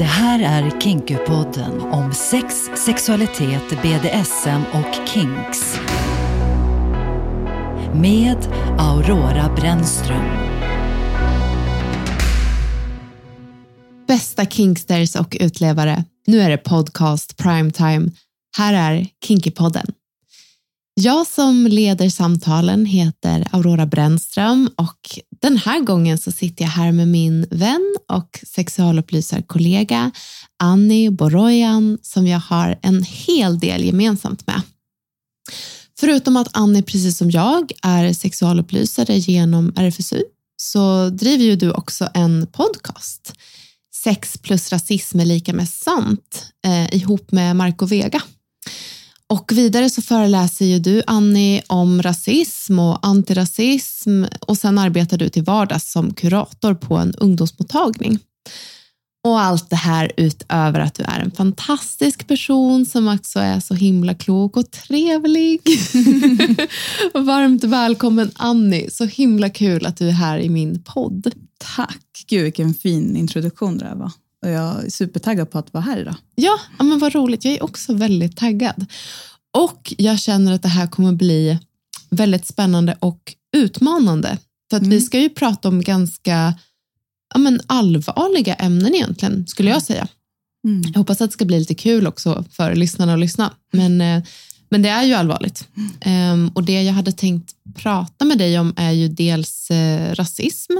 Det här är Kinkupodden om sex, sexualitet, BDSM och kinks. Med Aurora Brännström. Bästa kinksters och utlevare. Nu är det podcast primetime. Här är Kinkypodden. Jag som leder samtalen heter Aurora Brännström och den här gången så sitter jag här med min vän och sexualupplysarkollega Annie Borojan som jag har en hel del gemensamt med. Förutom att Annie precis som jag är sexualupplysare genom RFSU så driver ju du också en podcast. Sex plus rasism är lika med sant eh, ihop med Marco Vega. Och vidare så föreläser ju du, Annie, om rasism och antirasism och sen arbetar du till vardags som kurator på en ungdomsmottagning. Och allt det här utöver att du är en fantastisk person som också är så himla klok och trevlig. Varmt välkommen Annie, så himla kul att du är här i min podd. Tack! Gud vilken fin introduktion det där var. Och jag är supertaggad på att vara här idag. Ja, men vad roligt. Jag är också väldigt taggad. Och jag känner att det här kommer bli väldigt spännande och utmanande. För att mm. vi ska ju prata om ganska ja, men allvarliga ämnen egentligen, skulle jag säga. Mm. Jag hoppas att det ska bli lite kul också för lyssnarna att lyssna. Men, eh, men det är ju allvarligt. Mm. Um, och det jag hade tänkt prata med dig om är ju dels eh, rasism.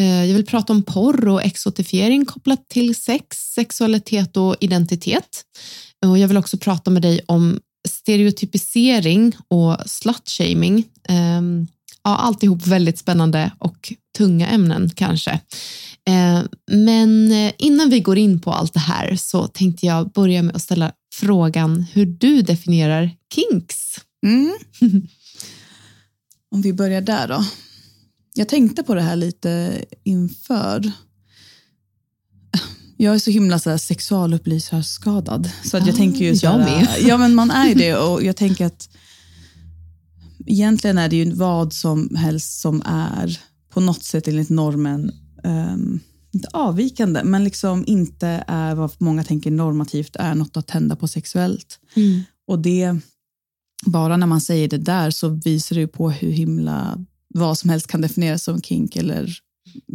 Uh, jag vill prata om porr och exotifiering kopplat till sex, sexualitet och identitet. Och jag vill också prata med dig om stereotypisering och slutshaming. Um, ja, alltihop väldigt spännande och tunga ämnen kanske. Eh, men eh, innan vi går in på allt det här så tänkte jag börja med att ställa frågan hur du definierar kinks. Mm. Om vi börjar där då. Jag tänkte på det här lite inför. Jag är så himla så här sexualupplysarskadad. Så att jag ah, tänker ju så här. Ja, men man är det och jag tänker att egentligen är det ju vad som helst som är på något sätt enligt normen, um, inte avvikande, men liksom inte är vad många tänker normativt är något att tända på sexuellt. Mm. Och det, bara när man säger det där så visar det ju på hur himla vad som helst kan definieras som kink. Eller,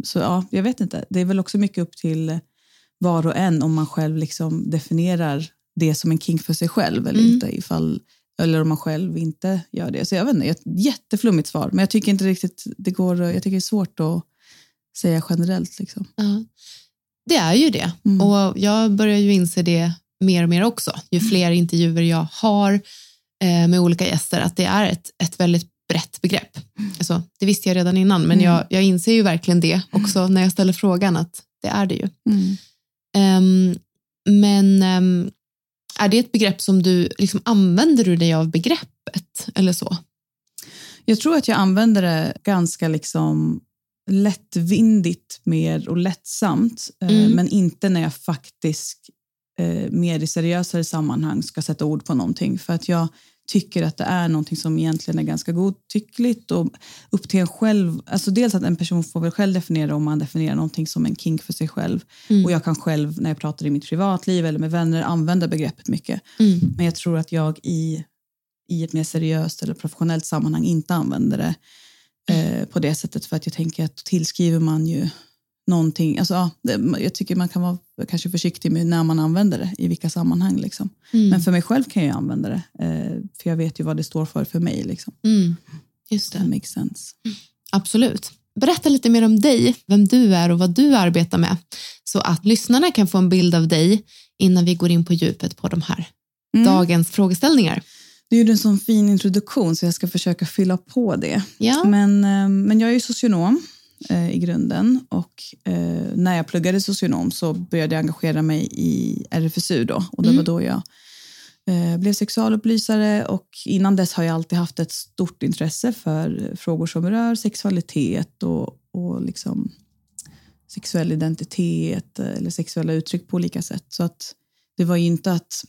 så ja, jag vet inte. Det är väl också mycket upp till var och en om man själv liksom definierar det som en kink för sig själv eller mm. inte. Ifall eller om man själv inte gör det. Så jag vet inte, ett jätteflummigt svar. Men jag tycker inte riktigt det går, jag tycker det är svårt att säga generellt. Liksom. Ja. Det är ju det. Mm. Och jag börjar ju inse det mer och mer också. Ju mm. fler intervjuer jag har eh, med olika gäster, att det är ett, ett väldigt brett begrepp. Mm. Alltså, det visste jag redan innan, men mm. jag, jag inser ju verkligen det också när jag ställer frågan att det är det ju. Um, men um, är det ett begrepp som du, liksom, använder du dig av begreppet eller så? Jag tror att jag använder det ganska liksom lättvindigt mer och lättsamt, eh, mm. men inte när jag faktiskt eh, mer i seriösare sammanhang ska sätta ord på någonting. För att jag tycker att det är någonting som egentligen är ganska godtyckligt och upp till en själv. Alltså dels att en person får väl själv definiera om man definierar någonting som en kink för sig själv. Mm. Och jag kan själv när jag pratar i mitt privatliv eller med vänner använda begreppet mycket. Mm. Men jag tror att jag i, i ett mer seriöst eller professionellt sammanhang inte använder det eh, på det sättet för att jag tänker att tillskriver man ju någonting. Alltså, ja, jag tycker man kan vara kanske försiktig med när man använder det, i vilka sammanhang. Liksom. Mm. Men för mig själv kan jag använda det, eh, för jag vet ju vad det står för för mig. Liksom. Mm. Just det. That makes sense. Mm. Absolut. Berätta lite mer om dig, vem du är och vad du arbetar med, så att lyssnarna kan få en bild av dig innan vi går in på djupet på de här mm. dagens frågeställningar. Du gjorde en sån fin introduktion så jag ska försöka fylla på det. Ja. Men, eh, men jag är ju socionom eh, i grunden. Och eh, när jag pluggade socionom så började jag engagera mig i RFSU då. Och det mm. var då jag eh, blev sexualupplysare och innan dess har jag alltid haft ett stort intresse för frågor som rör sexualitet och, och liksom sexuell identitet eller sexuella uttryck på olika sätt. Så att det var inte att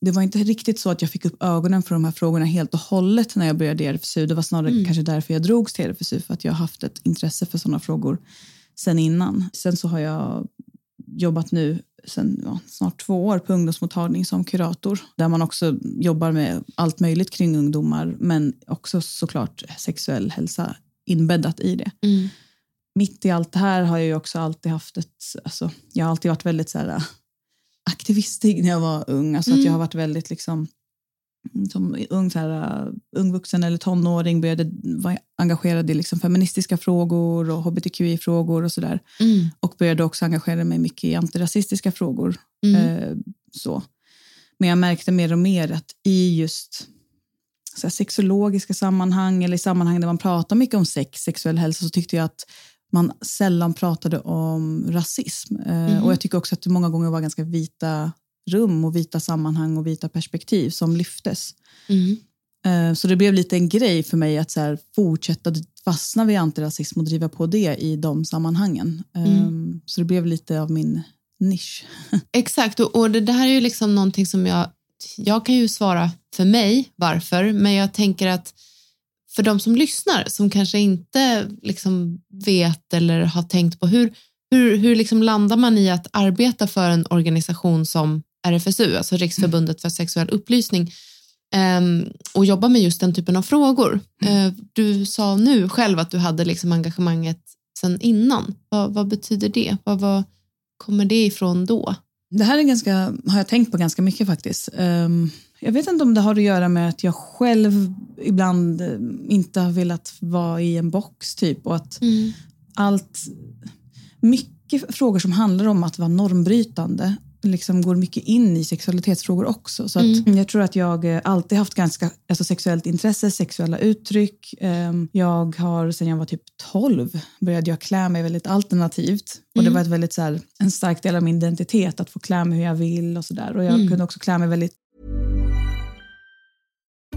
det var inte riktigt så att jag fick upp ögonen för de här frågorna helt och hållet när jag började i RFSU. Det var snarare mm. kanske därför jag drogs till RFSU, för att jag har haft ett intresse för sådana frågor sen innan. Sen så har jag jobbat nu sedan ja, snart två år på ungdomsmottagning som kurator där man också jobbar med allt möjligt kring ungdomar men också såklart sexuell hälsa inbäddat i det. Mm. Mitt i allt det här har jag också alltid haft ett... Alltså, jag har alltid varit väldigt så här, aktivistig när jag var ung. Alltså Mm. att jag har varit väldigt liksom som ung, så här, ung vuxen eller tonåring började vara engagerad i liksom feministiska frågor och hbtqi-frågor och sådär. Mm. Och började också engagera mig mycket i antirasistiska frågor. Mm. Eh, så. Men jag märkte mer och mer att i just så här, sexologiska sammanhang eller i sammanhang där man pratar mycket om sex, sexuell hälsa så tyckte jag att man sällan pratade om rasism. Mhm. Och jag tycker också att det många gånger var ganska vita rum och vita sammanhang och vita perspektiv som lyftes. Mm. Så det blev lite en grej för mig att så här, fortsätta fastna vid antirasism och driva på det i de sammanhangen. Mm. Så det blev lite av min nisch. Exakt, och, och det, det här är ju liksom någonting som jag, jag kan ju svara för mig varför, men jag tänker att för de som lyssnar som kanske inte liksom vet eller har tänkt på hur, hur, hur liksom landar man i att arbeta för en organisation som RFSU, alltså Riksförbundet för sexuell upplysning, ehm, och jobba med just den typen av frågor. Eh, du sa nu själv att du hade liksom engagemanget sedan innan. Vad, vad betyder det? Vad, vad kommer det ifrån då? Det här är ganska, har jag tänkt på ganska mycket faktiskt. Jag vet inte om det har att göra med att jag själv ibland eh, inte har velat vara i en box typ och att allt, mycket frågor som handlar om att vara normbrytande liksom går mycket in i sexualitetsfrågor också. Så att jag tror att jag eh, alltid haft ganska alltså sexuellt intresse, sexuella uttryck. Ehm, Jag har sedan jag var typ 12 började jag klä mig väldigt alternativt. Och det var ett väldigt, så här, en stark del av min identitet att få klä mig hur jag vill och sådär. Och jag kunde också klä mig väldigt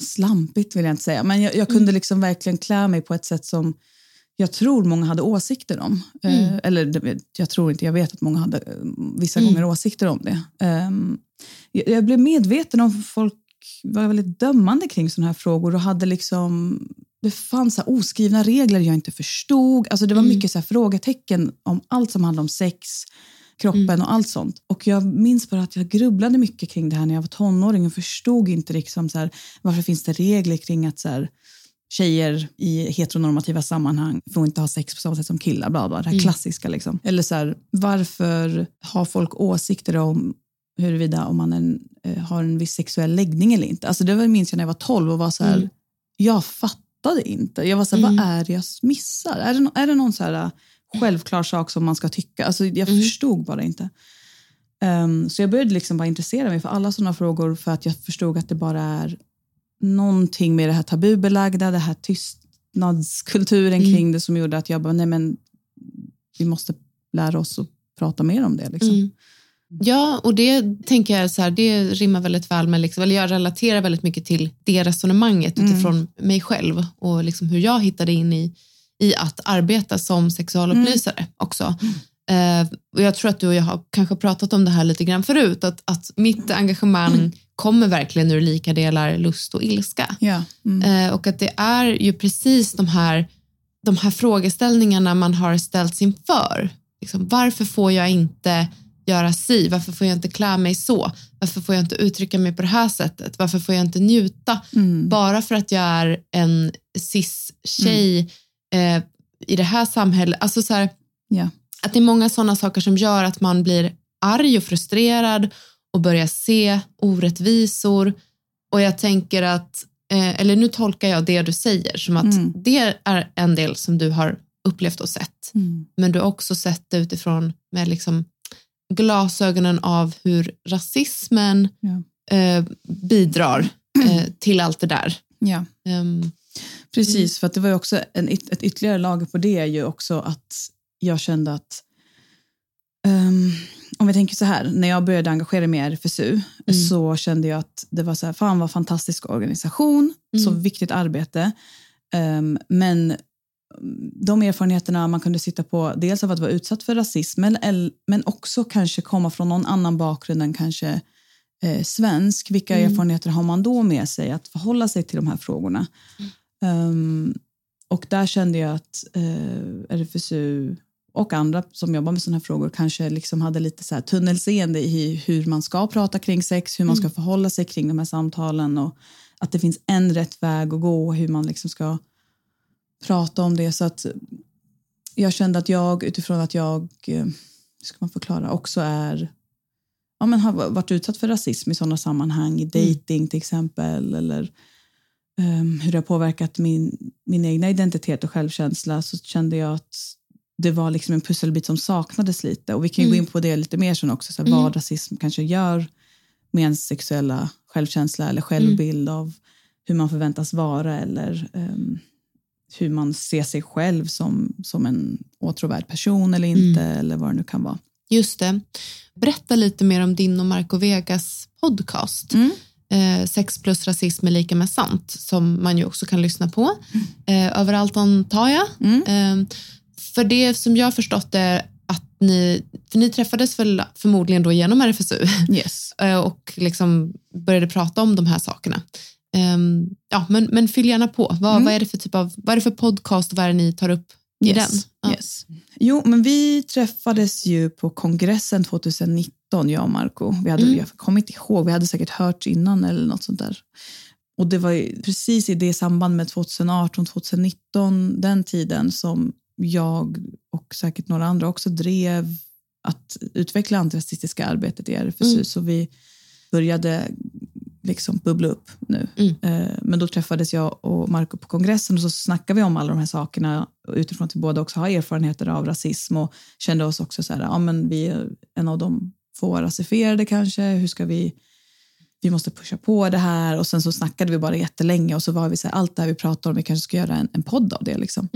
Slampigt vill jag inte säga, men jag, jag kunde liksom verkligen klä mig på ett sätt som jag tror många hade åsikter om. Eh, eller det- jag tror inte, jag vet att många hade eh, vissa gånger åsikter om det. Ehm, jag, jag blev medveten om folk var väldigt dömande kring sådana här frågor och hade liksom det fanns så oskrivna regler jag inte förstod. Alltså det var mycket så frågetecken om allt som handlade om sex, kroppen och allt sånt. Och jag minns bara att jag grubblade mycket kring det här när jag var tonåring och förstod inte liksom så här, varför finns det regler kring att så här, tjejer i heteronormativa sammanhang får inte ha sex på samma sätt som killar. Bla bla, det här klassiska. Liksom. Eller så här, varför har folk åsikter om huruvida om man en, eh, har en viss sexuell läggning eller inte? Alltså det var, minns jag när jag var 12 och var så här, jag fattade inte. Jag var så här, vad är det jag missar? Är det, är det någon så här självklar sak som man ska tycka? Alltså jag förstod bara inte. Ehm, så jag började liksom bara intressera mig för alla sådana frågor för att jag förstod att det bara är någonting med det här tabubelagda, det här tystnadskulturen kring det som gjorde att jag bara, nej men vi måste lära oss att prata mer om det. Liksom. Mm. Ja, och det tänker jag så här, det rimmar väldigt väl med, liksom, eller jag relaterar väldigt mycket till det resonemanget utifrån mig själv och liksom hur jag hittade in i, i att arbeta som sexualupplysare också. Eh, och jag tror att du och jag har kanske pratat om det här lite grann förut, att, att mitt engagemang kommer verkligen ur lika delar lust och ilska. Ja. Mm. Eh, och att det är ju precis de här, de här frågeställningarna man har ställts inför. Liksom, varför får jag inte göra si? Varför får jag inte klä mig så? Varför får jag inte uttrycka mig på det här sättet? Varför får jag inte njuta? Mm. Bara för att jag är en cis-tjej eh, i det här samhället. Alltså så här, Ja. att det är många sådana saker som gör att man blir arg och frustrerad och börjar se orättvisor. Och jag tänker att, eh, eller nu tolkar jag det du säger som att Mm. det är en del som du har upplevt och sett. Mm. Men du har också sett det utifrån med liksom glasögonen av hur rasismen Ja. eh, bidrar eh, till allt det där. Ja. Ehm, Precis, för att det var också en, ett ytterligare lager på det är ju också att jag kände att ehm, om vi tänker så här, när jag började engagera mig i RFSU så kände jag att det var så här, fan vad fantastisk organisation, så viktigt arbete. Ehm, men de erfarenheterna man kunde sitta på, dels av att vara utsatt för rasism, men, men också kanske komma från någon annan bakgrund än kanske eh, svensk. Vilka erfarenheter har man då med sig att förhålla sig till de här frågorna? Ehm, och där kände jag att eh, RFSU och andra som jobbar med sådana här frågor kanske liksom hade lite så här tunnelseende i hur man ska prata kring sex, hur man ska förhålla sig kring de här samtalen och att det finns en rätt väg att gå och hur man liksom ska prata om det. Så att jag kände att jag utifrån att jag, eh, hur ska man förklara, också är ja, men har varit utsatt för rasism i sådana sammanhang, i dating till exempel, eller um, hur det har påverkat min, min egna identitet och självkänsla, så kände jag att det var liksom en pusselbit som saknades lite. Och vi kan ju gå in på det lite mer sen också, så här, vad rasism kanske gör med ens sexuella självkänsla eller självbild av hur man förväntas vara eller ehm, hur man ser sig själv som, som en åtråvärd person eller inte, eller vad det nu kan vara. Just det. Berätta lite mer om din och Marco Vegas podcast. Eh, sex plus rasism är lika med sant, som man ju också kan lyssna på. Eh, överallt antar jag. Eh, för det som jag har förstått är att ni, för ni träffades väl förmodligen då genom RFSU Yes. eh, och liksom började prata om de här sakerna. Ehm, ja, men, men fyll gärna på. Vad, vad är det för typ av, vad är det för podcast och vad är det ni tar upp i Yes. den? Ja. Yes. Jo, men vi träffades ju på kongressen 2019, jag och Marco. Vi hade, Jag kommer inte ihåg, vi hade säkert hört innan eller något sånt där. Och det var precis i det samband med 2018, 2019, den tiden som jag och säkert några andra också drev att utveckla antirasistiska arbetet i RFSU. Så vi började liksom bubbla upp nu. Eh, Men då träffades jag och Marco på kongressen och så snackade vi om alla de här sakerna utifrån att vi båda också har erfarenheter av rasism och kände oss också så här, ja men vi är en av de få rasifierade kanske, hur ska vi vi måste pusha på det här och sen så snackade vi bara jättelänge och så var vi så här, allt det här vi pratar om, vi kanske ska göra en, en podd av det liksom.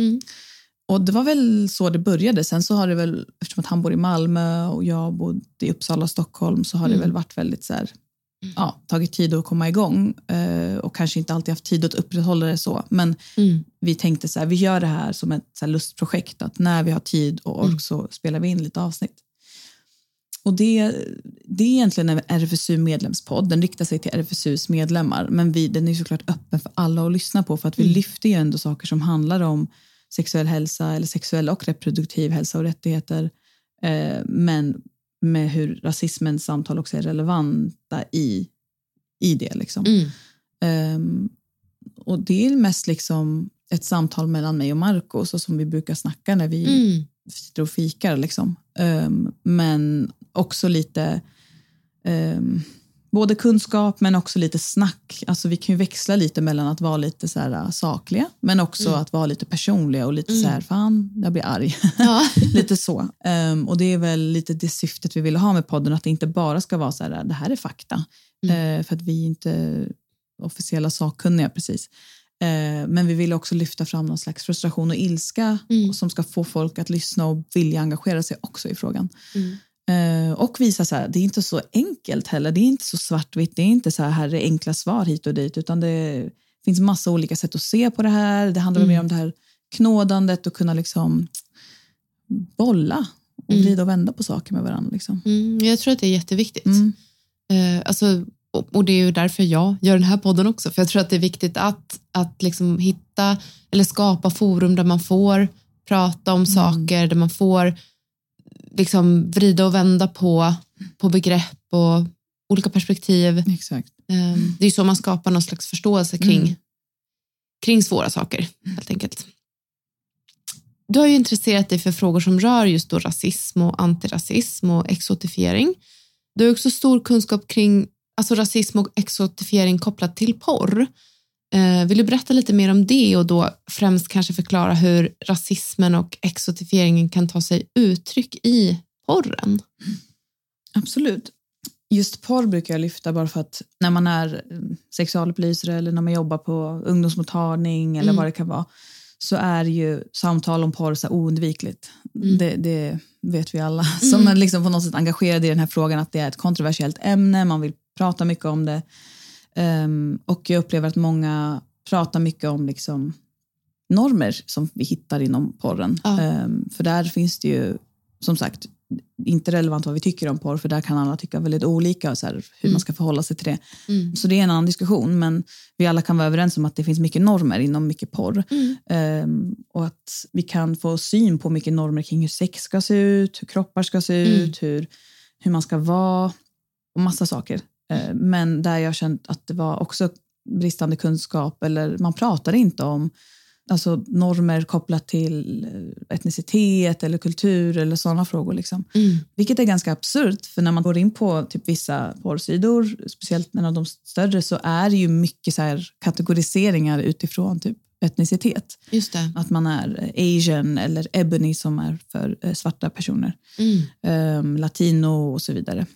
Och det var väl så det började. Sen så har det väl, eftersom att han bor i Malmö och jag bodde i Uppsala och Stockholm, så har det väl varit väldigt så här, ja, tagit tid att komma igång eh, och kanske inte alltid haft tid att upprätthålla det så. Men vi tänkte så här, vi gör det här som ett så lustprojekt, att när vi har tid och ork så spelar vi in lite avsnitt. Och det, det är egentligen en RFSU-medlemspodd. Den riktar sig till RFSUs medlemmar, men vi, den är såklart öppen för alla att lyssna på för att vi lyfter ju ändå saker som handlar om sexuell hälsa eller sexuell och reproduktiv hälsa och rättigheter. Eh, men med hur rasismens samtal också är relevanta i, i det. Liksom. Ehm, och det är mest liksom ett samtal mellan mig och Marco så som vi brukar snacka när vi sitter och fikar. Liksom. Ehm, men också lite ehm, både kunskap men också lite snack. Alltså vi kan ju växla lite mellan att vara lite så här, äh, sakliga men också att vara lite personliga och lite så här, fan, jag blir arg. lite så. Ehm, och det är väl lite det syftet vi vill ha med podden, att det inte bara ska vara så här, det här är fakta. Eh, för att vi är inte officiella sakkunniga precis. Eh, Men vi vill också lyfta fram någon slags frustration och ilska som ska få folk att lyssna och vilja engagera sig också i frågan. Eh, Och visa så här, det är inte så enkelt heller. Det är inte så svartvitt. Det är inte så här, här är enkla svar hit och dit. Utan det finns massa olika sätt att se på det här. Det handlar mer om det här knådandet och kunna liksom bolla och Mm. vrida och vända på saker med varandra. Liksom. Mm, jag tror att det är jätteviktigt. Mm. Eh, alltså, och, och det är ju därför jag gör den här podden också. För jag tror att det är viktigt att, att liksom hitta eller skapa forum där man får prata om saker, där man får liksom vrida och vända på, på begrepp och olika perspektiv. Exakt. Eh, det är så man skapar någon slags förståelse kring, Mm. kring svåra saker, helt enkelt. Du har ju intresserat dig för frågor som rör just då rasism och antirasism och exotifiering. Du har också stor kunskap kring alltså rasism och exotifiering kopplat till porr. Eh, vill du berätta lite mer om det och då främst kanske förklara hur rasismen och exotifieringen kan ta sig uttryck i porren? Absolut. Just porr brukar jag lyfta bara för att när man är eh, sexualupplysare eller när man jobbar på ungdomsmottagning eller Mm. vad det kan vara så är ju samtal om porr så oundvikligt. Mm. Det, det vet vi alla som är liksom på något sätt engagerade i den här frågan att det är ett kontroversiellt ämne, man vill prata mycket om det. Ehm, och jag upplever att många pratar mycket om liksom normer som vi hittar inom porren. Ja. Ehm, för där finns det ju, som sagt, inte relevant vad vi tycker om porr, för där kan alla tycka väldigt olika så här, hur Mm. man ska förhålla sig till det. Mm. Så det är en annan diskussion, men vi alla kan vara överens om att det finns mycket normer inom mycket porr. Mm. Ehm, och att vi kan få syn på mycket normer kring hur sex ska se ut, hur kroppar ska se Mm. ut, hur, hur man ska vara och massa saker. Ehm, men där jag känt att det var också bristande kunskap eller man pratade inte om alltså normer kopplat till eh, etnicitet eller kultur eller sådana frågor. Liksom. Mm. Vilket är ganska absurt, för när man går in på typ vissa porrsidor, speciellt en av de större, så är det ju mycket så här kategoriseringar utifrån typ etnicitet. Att man är eh, asian eller ebony som är för eh, svarta personer, Mm. Ehm, latino och så vidare.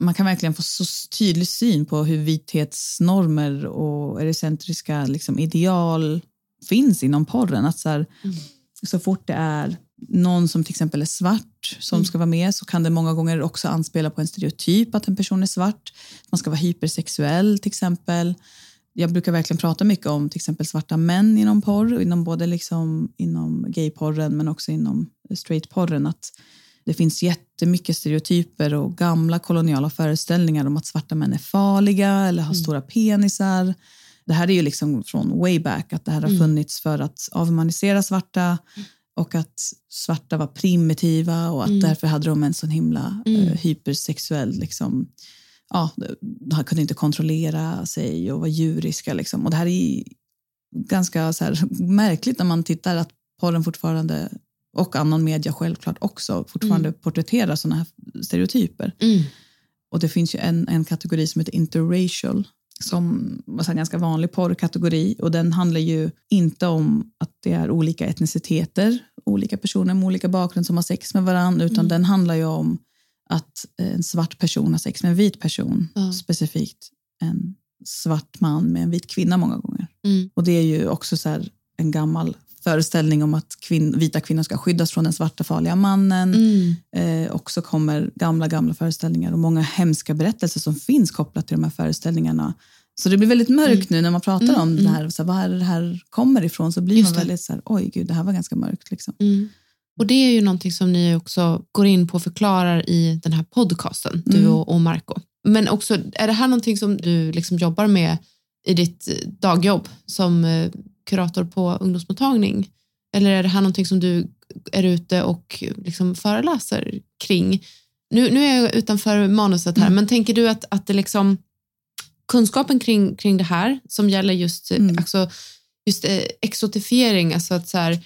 Man kan verkligen få så tydlig syn på hur vithetsnormer och eurocentriska liksom, ideal finns inom porren. Att så, här, så fort det är någon som till exempel är svart som ska vara med så kan det många gånger också anspela på en stereotyp att en person är svart. Man ska vara hypersexuell till exempel. Jag brukar verkligen prata mycket om till exempel svarta män inom porr, inom både liksom inom gayporren men också inom straightporren. Att det finns jättemycket stereotyper och gamla koloniala föreställningar om att svarta män är farliga eller har stora penisar. Det här är ju liksom från way back, att det här har funnits för att avhumanisera svarta och att svarta var primitiva och att därför hade de en sån himla eh, hypersexuell liksom, ja, de kunde inte kontrollera sig och var djuriska. Liksom. Och det här är ganska så här, märkligt när man tittar att porren fortfarande, och annan media självklart också, fortfarande porträtterar sådana här stereotyper. Mm. Och det finns ju en, en kategori som heter interracial som var en ganska vanlig porrkategori och den handlar ju inte om att det är olika etniciteter, olika personer med olika bakgrund som har sex med varandra utan den handlar ju om att en svart person har sex med en vit person, Ja. specifikt en svart man med en vit kvinna många gånger. Mm. Och det är ju också så här en gammal föreställning om att kvinn, vita kvinnor ska skyddas från den svarta farliga mannen. Mm. Eh, och så kommer gamla, gamla föreställningar och många hemska berättelser som finns kopplat till de här föreställningarna. Så det blir väldigt mörkt nu när man pratar Mm, om det här, så här, var det här kommer ifrån, så blir Just man väldigt så här, oj gud, det här var ganska mörkt. Liksom. Mm. Och det är ju någonting som ni också går in på och förklarar i den här podcasten, du Mm. och, och Marco. Men också, är det här någonting som du liksom jobbar med i ditt dagjobb som eh, kurator på ungdomsmottagning? Eller är det här någonting som du är ute och liksom föreläser kring? Nu, nu är jag utanför manuset här, Mm. men tänker du att, att det liksom kunskapen kring, kring det här som gäller just, Mm. alltså, just eh, exotifiering, alltså att så här,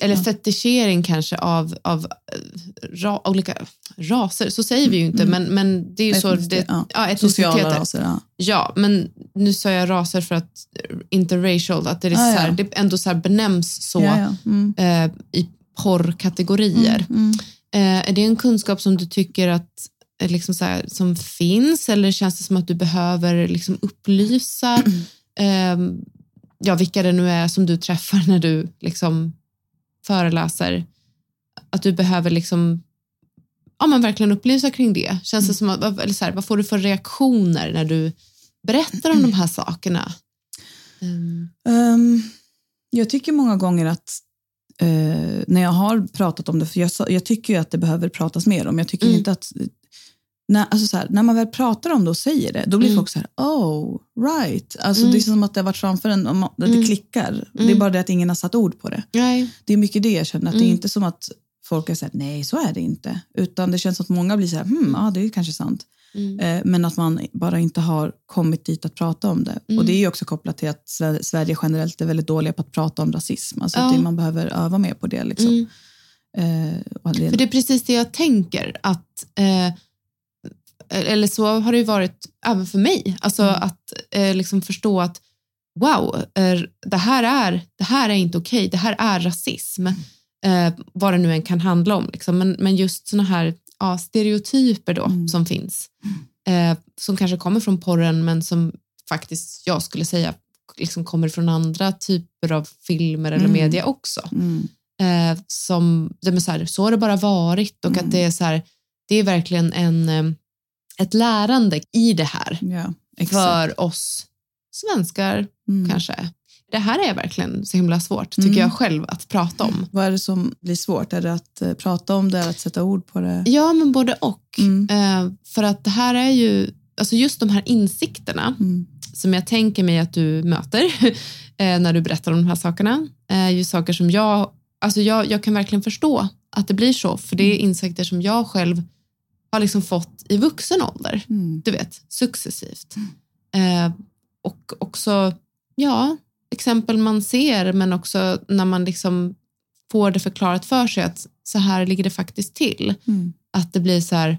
eller fetischering kanske av, av eh, ra, olika raser, så säger vi ju inte, Mm. men, men det är ju så. Etnicitet, Det, ja. ja, Sociala raser, ja. Ja, men nu sa jag raser för att eh, interracial, att det, är Ah, så här, ja. det ändå så här benämns så Ja. Mm. eh, i porrkategorier. Mm. Eh, är det en kunskap som du tycker att eh, liksom så här, som finns eller känns det som att du behöver liksom upplysa eh, ja, vilka det nu är som du träffar när du liksom föreläser? Att du behöver liksom ja, men verkligen upplysa kring det? Känns det som att, eller så här, vad får du för reaktioner när du berättar om de här sakerna? Mm. Ehm, jag tycker många gånger att eh, när jag har pratat om det, för jag, jag tycker ju att det behöver pratas mer om. Jag tycker mm. inte att när, alltså så här, när man väl pratar om det och säger det, då blir mm. folk så här, oh, right. Alltså mm. Det är som att det har varit framför en, och det mm. klickar. Det är mm. bara det att ingen har satt ord på det. Nej. Det är mycket det jag känner, att det är mm. inte som att folk är så här, nej så är det inte. Utan det känns som att många blir så här, hmm, ja det är kanske sant. Mm. Eh, men att man bara inte har kommit dit att prata om det. Och det är ju också kopplat till att Sverige generellt är väldigt dåliga på att prata om rasism. Alltså ja. man behöver öva mer på det. Liksom. Eh, det... För det är precis det jag tänker, att eh, eller så har det varit även för mig. Alltså mm. att eh, liksom förstå att wow, eh, det, här är, det här är inte okej, okay. det här är rasism. Eh, vad det nu än kan handla om. Liksom. Men, men just såna här ja, stereotyper då mm. som finns. Eh, som kanske kommer från porren men som faktiskt jag skulle säga liksom kommer från andra typer av filmer eller mm. media också. Mm. Eh, som, det så, här, så har det bara varit och att mm. det är så här, det är verkligen en eh, ett lärande i det här ja, för oss svenskar mm. kanske. Det här är verkligen så himla svårt, tycker mm. jag själv, att prata om. Vad är det som blir svårt? Är det att uh, prata om det, att sätta ord på det? Ja, men både och. Mm. Uh, för att det här är ju, alltså just de här insikterna mm. som jag tänker mig att du möter uh, när du berättar om de här sakerna, är ju saker som jag, alltså jag, jag kan verkligen förstå att det blir så, för det är mm. insikter som jag själv har liksom fått i vuxen ålder. Mm. Du vet, successivt. Mm. Eh, och också, ja, exempel man ser men också när man liksom får det förklarat för sig att så här ligger det faktiskt till. Mm. Att det blir så här,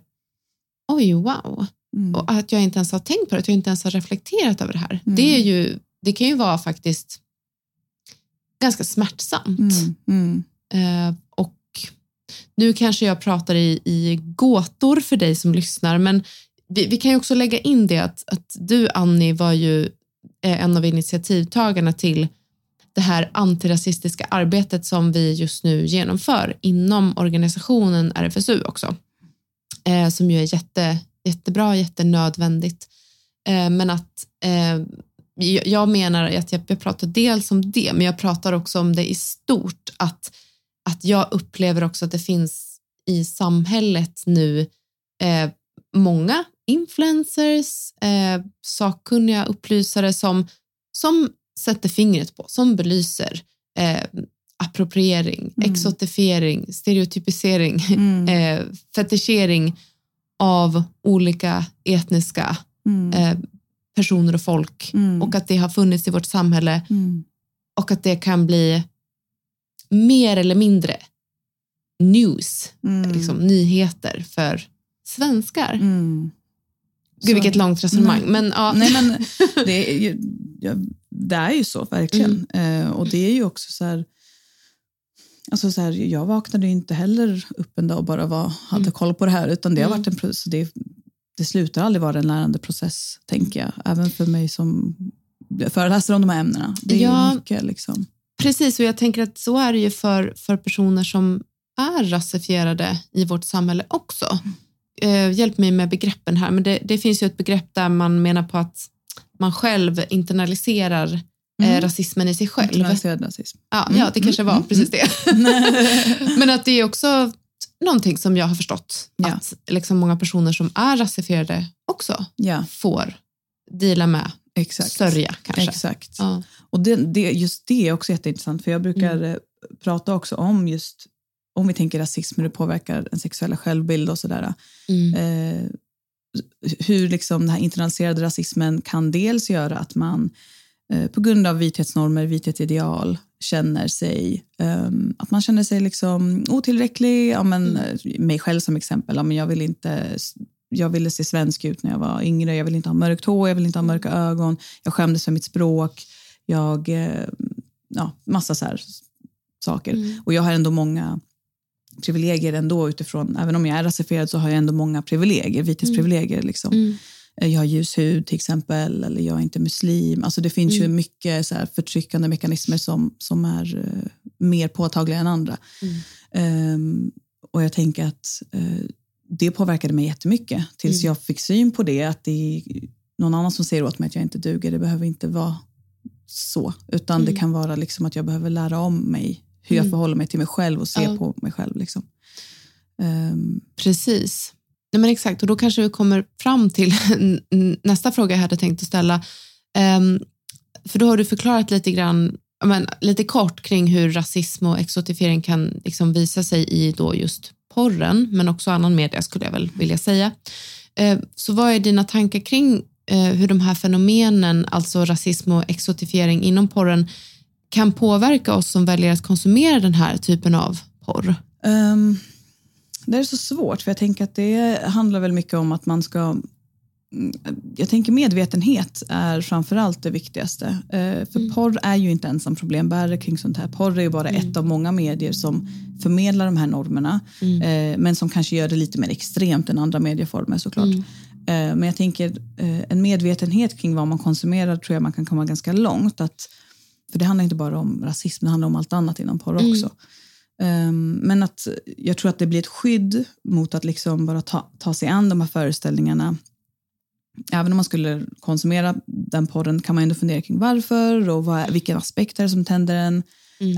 oj wow. Mm. Och att jag inte ens har tänkt på det, att jag inte ens har reflekterat över det här. Mm. Det, är ju, det kan ju vara faktiskt ganska smärtsamt. Mm. Eh, nu kanske jag pratar i, i gåtor för dig som lyssnar, men vi, vi kan ju också lägga in det att, att du, Annie, var ju eh, en av initiativtagarna till det här antirasistiska arbetet som vi just nu genomför inom organisationen RFSU också. Eh, som ju är jätte, jättebra, jättenödvändigt. Eh, men att eh, jag menar att jag, jag pratar dels om det, men jag pratar också om det i stort, att att jag upplever också att det finns i samhället nu eh, många influencers, eh, sakkunniga upplysare som, som sätter fingret på, som belyser eh, appropriering, mm. exotifiering, stereotypisering, mm. eh, fetischering av olika etniska mm. eh, personer och folk mm. och att det har funnits i vårt samhälle mm. och att det kan bli mer eller mindre news, mm. liksom, nyheter för svenskar. Mm. Gud, vilket långt resonemang. Nej, men, ja. nej, men det, är ju, det är ju så, verkligen. Mm. Eh, och det är ju också så här... Alltså så här, jag vaknade inte heller upp en dag och bara var, hade mm. koll på det här, utan det har varit en process. Det, det slutar aldrig vara en lärande process, tänker jag. Även för mig som föreläser om de här ämnena. Det är ja, mycket liksom. Precis, och jag tänker att så är det ju för, för personer som är rasifierade i vårt samhälle också. Eh, hjälp mig med begreppen här, men det, det, finns ju ett begrepp där man menar på att man själv internaliserar eh, mm. rasismen i sig själv. Internaliserad rasism. Ja, mm. ja det kanske var mm. precis det. men att det är också någonting som jag har förstått ja. att liksom många personer som är rasifierade också ja. får dela med Exakt. sörja kanske. Exakt. Ja. Och det, det, just det är också jätteintressant för jag brukar mm. Eh, prata också om just om vi tänker rasism, hur det påverkar en sexuella självbild och sådär. Mm. Eh, hur liksom den här internaliserade rasismen kan dels göra att man eh, på grund av vithetsnormer, vithetsideal känner sig, um, att man känner sig liksom otillräcklig. Ja, men, mm. Mig själv som exempel, ja, men jag vill inte jag ville se svensk ut när jag var yngre. Jag ville inte ha mörkt hår, jag ville inte ha mörka ögon. Jag skämdes för mitt språk. Jag, eh, ja, massa så här saker. Mm. Och jag har ändå många privilegier ändå utifrån, även om jag är rasifierad så har jag ändå många privilegier, vithetsprivilegier. Mm. Liksom. Mm. Eh, jag har ljus hud till exempel, eller jag är inte muslim. Alltså det finns mm. ju mycket så här förtryckande mekanismer som, som är uh, mer påtagliga än andra. Um, och jag tänker att uh, det påverkade mig jättemycket tills mm. jag fick syn på det. Att det är någon annan som säger åt mig att jag inte duger. Det behöver inte vara så. Utan mm. det kan vara liksom att jag behöver lära om mig hur jag förhåller mig till mig själv och ser Ja. på mig själv. Liksom. Ehm, Precis. Nej, men exakt, och då kanske vi kommer fram till nästa fråga jag hade tänkt att ställa. Ehm, för då har du förklarat lite grann, men, lite kort kring hur rasism och exotifiering kan liksom visa sig i då just porren, men också annan media skulle jag väl vilja säga. Eh, så vad är dina tankar kring eh, hur de här fenomenen, alltså rasism och exotifiering inom porren, kan påverka oss som väljer att konsumera den här typen av porr? Um, det är så svårt, för jag tänker att det handlar väl mycket om att man ska mm, Jag tänker medvetenhet är framför allt det viktigaste. Eh, för porr är ju inte ensam problembärare kring sånt här. Porr är ju bara ett av många medier som förmedlar de här normerna, eh, men som kanske gör det lite mer extremt än andra medieformer såklart. Eh, men jag tänker en medvetenhet kring vad man konsumerar tror jag man kan komma ganska långt. Att, för det handlar inte bara om rasism, det handlar om allt annat inom porr också. Um, men att jag tror att det blir ett skydd mot att liksom bara ta, ta sig an de här föreställningarna. Även om man skulle konsumera den porren kan man ändå fundera kring varför och vad, är- vilken aspekt är det som tänder en.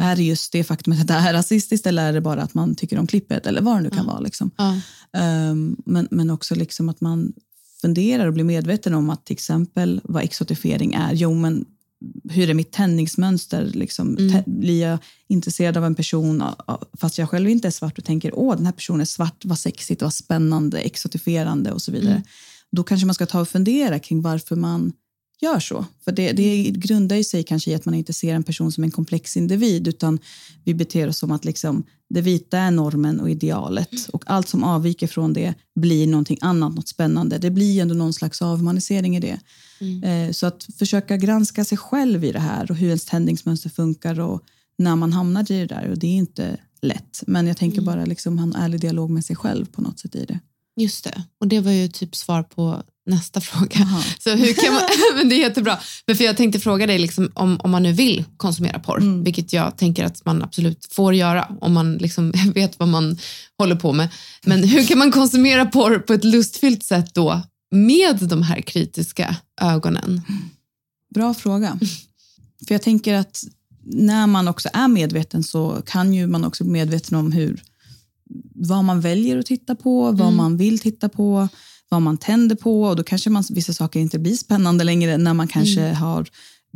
Är det just det faktumet att det är rasistiskt eller är det bara att man tycker om klippet eller vad det nu kan vara. Liksom. Ja. Um, men, men också liksom att man funderar och blir medveten om att till exempel vad exotifiering är. Jo, men hur är mitt tändningsmönster? Liksom, tä- blir jag intresserad av en person fast jag själv inte är svart och tänker åh den här personen är svart, vad sexigt, vad spännande, exotifierande och så vidare. Då kanske man ska ta och fundera kring varför man gör så. För det, det grundar ju sig kanske i att man inte ser en person som en komplex individ utan vi beter oss som att liksom, det vita är normen och idealet och allt som avviker från det blir någonting annat, något spännande. Det blir ändå någon slags avhumanisering i det. Eh, Så att försöka granska sig själv i det här och hur ens tändningsmönster funkar och när man hamnar i det där. Och det är inte lätt, men jag tänker bara liksom ha en ärlig dialog med sig själv på något sätt i det. Just det, och det var ju typ svar på nästa fråga. Så hur kan man, men det är jättebra. Men för jag tänkte fråga dig liksom, om, om man nu vill konsumera porr, vilket jag tänker att man absolut får göra om man liksom vet vad man håller på med. Men hur kan man konsumera porr på ett lustfyllt sätt då med de här kritiska ögonen? Bra fråga. För jag tänker att när man också är medveten så kan ju man också bli medveten om hur, vad man väljer att titta på, vad man vill titta på, vad man tänder på och då kanske man, vissa saker inte blir spännande längre när man kanske har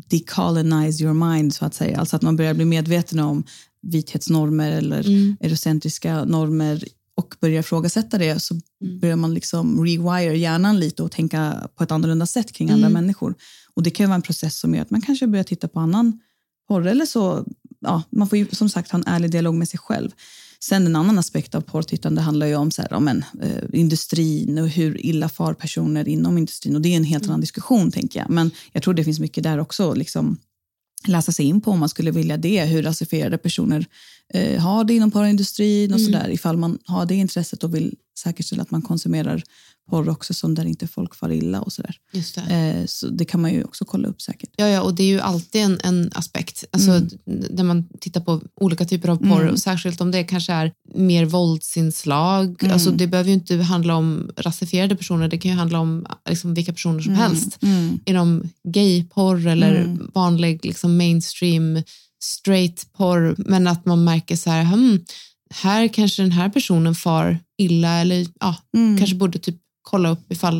decolonize your mind så att säga. Alltså att man börjar bli medveten om vithetsnormer eller eurocentriska normer och börjar ifrågasätta det så börjar man liksom rewire hjärnan lite och tänka på ett annorlunda sätt kring andra människor. Och det kan vara en process som gör att man kanske börjar titta på annan porr eller så. Ja, man får ju som sagt ha en ärlig dialog med sig själv. Sen en annan aspekt av porrtittande handlar ju om så här, ja, men, eh, industrin och hur illa far personer inom industrin. Och det är en helt annan diskussion tänker jag. Men jag tror det finns mycket där också. Liksom, läsa sig in på om man skulle vilja det. Hur rasifierade personer eh, har det inom porrindustrin och sådär. Ifall man har det intresset och vill säkerställa att man konsumerar porr också som där inte folk far illa och sådär. Just det. Eh, så det kan man ju också kolla upp säkert. Ja, ja, och det är ju alltid en, en aspekt. Alltså, När man tittar på olika typer av porr, och särskilt om det kanske är mer våldsinslag. Alltså, det behöver ju inte handla om rasifierade personer, det kan ju handla om liksom, vilka personer som helst. Inom gayporr eller vanlig liksom, mainstream straight porr. Men att man märker så här, hmm, här kanske den här personen far illa eller ja, kanske borde typ kolla upp ifall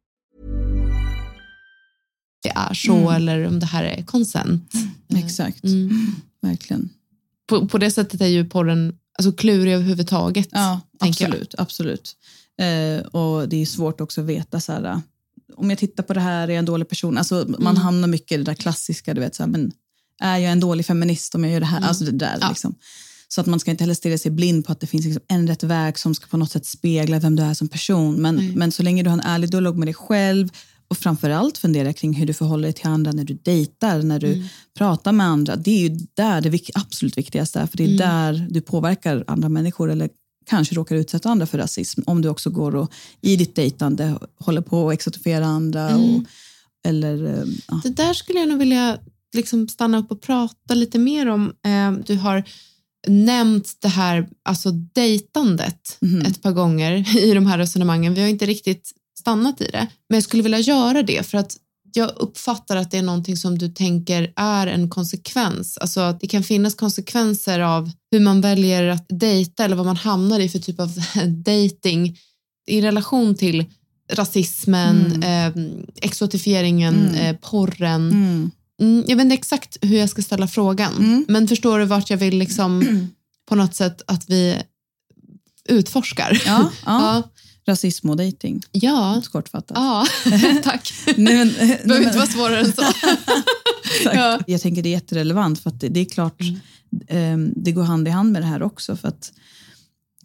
Det är så eller om det här är konsent. Exakt, Mm. verkligen. På, på det sättet är ju porren alltså, klurig överhuvudtaget. Ja, jag. absolut. absolut. Eh, och det är svårt också att veta så här, ah, om jag tittar på det här, är jag en dålig person? Alltså, man Mm. hamnar mycket i det där klassiska, du vet, så här, men är jag en dålig feminist om jag gör det här? Alltså det där Mm. Ja. liksom. Så att man ska inte heller stirra sig blind på att det finns liksom en rätt väg som ska på något sätt spegla vem du är som person. Men, Nej. men så länge du har en ärlig dialog med dig själv och framförallt fundera kring hur du förhåller dig till andra när du dejtar, när du Mm. pratar med andra. Det är ju där det absolut viktigaste är, för det är Mm. där du påverkar andra människor eller kanske råkar utsätta andra för rasism. Om du också går och i ditt dejtande håller på att exotifiera andra. Mm. Och, eller, eh, ja. Det där skulle jag nog vilja liksom stanna upp och prata lite mer om. Eh, Du har nämnt det här alltså dejtandet Mhm. ett par gånger i de här resonemangen. Vi har inte riktigt stannat i det, men jag skulle vilja göra det för att jag uppfattar att det är någonting som du tänker är en konsekvens. Alltså att det kan finnas konsekvenser av hur man väljer att dejta eller vad man hamnar i för typ av dating i relation till rasismen, eh, exotifieringen, Mm. eh, porren. Mm. Mm, jag vet inte exakt hur jag ska ställa frågan, Mm. men förstår du vart jag vill liksom på något sätt att vi utforskar? Ja, ja. ja. Rasism och dejting, ja. kortfattat. ja. tack. Nej, men, Det behöver nej, inte vara svårare än så. Ja. Jag tänker det är jätterelevant för att det, det är klart, eh, det går hand i hand med det här också. För att,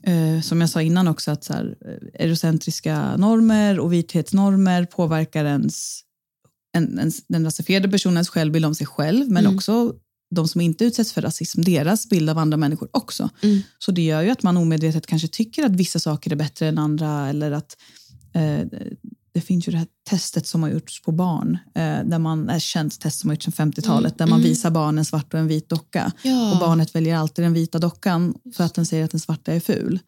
eh, som jag sa innan också, att så här, eh, eurocentriska normer och vithetsnormer påverkar ens, en, ens, den rasifierade personens självbild om sig själv, men Mm. också de som inte utsätts för rasism, deras bild av andra människor också. Mm. Så det gör ju att man omedvetet kanske tycker att vissa saker är bättre än andra eller att eh, det finns ju det här testet som har gjorts på barn, eh, där man, ett känt test som har gjorts sedan 50-talet, där man mm. visar barn en svart och en vit docka. Ja. Och barnet väljer alltid den vita dockan för att den säger att den svarta är ful.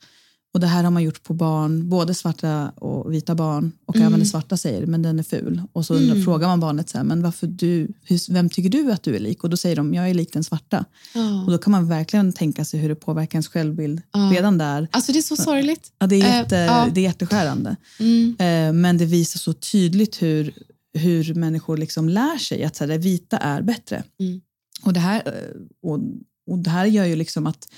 Och det här har man gjort på barn, både svarta och vita barn, och Mm. även den svarta säger men den är ful. Och så undrar, frågar man barnet så här, men varför du, hur, vem tycker du att du är lik? Och då säger de, jag är lik den svarta. Ja. Och då kan man verkligen tänka sig hur det påverkar ens självbild Ja. redan där. Alltså det är så sorgligt. Ja, det, är Eh, jätte, ja. det är jätteskärande. Mm. Eh, men det visar så tydligt hur, hur människor liksom lär sig att så här, det vita är bättre. Mm. Och, det här, eh, och, och det här gör ju liksom att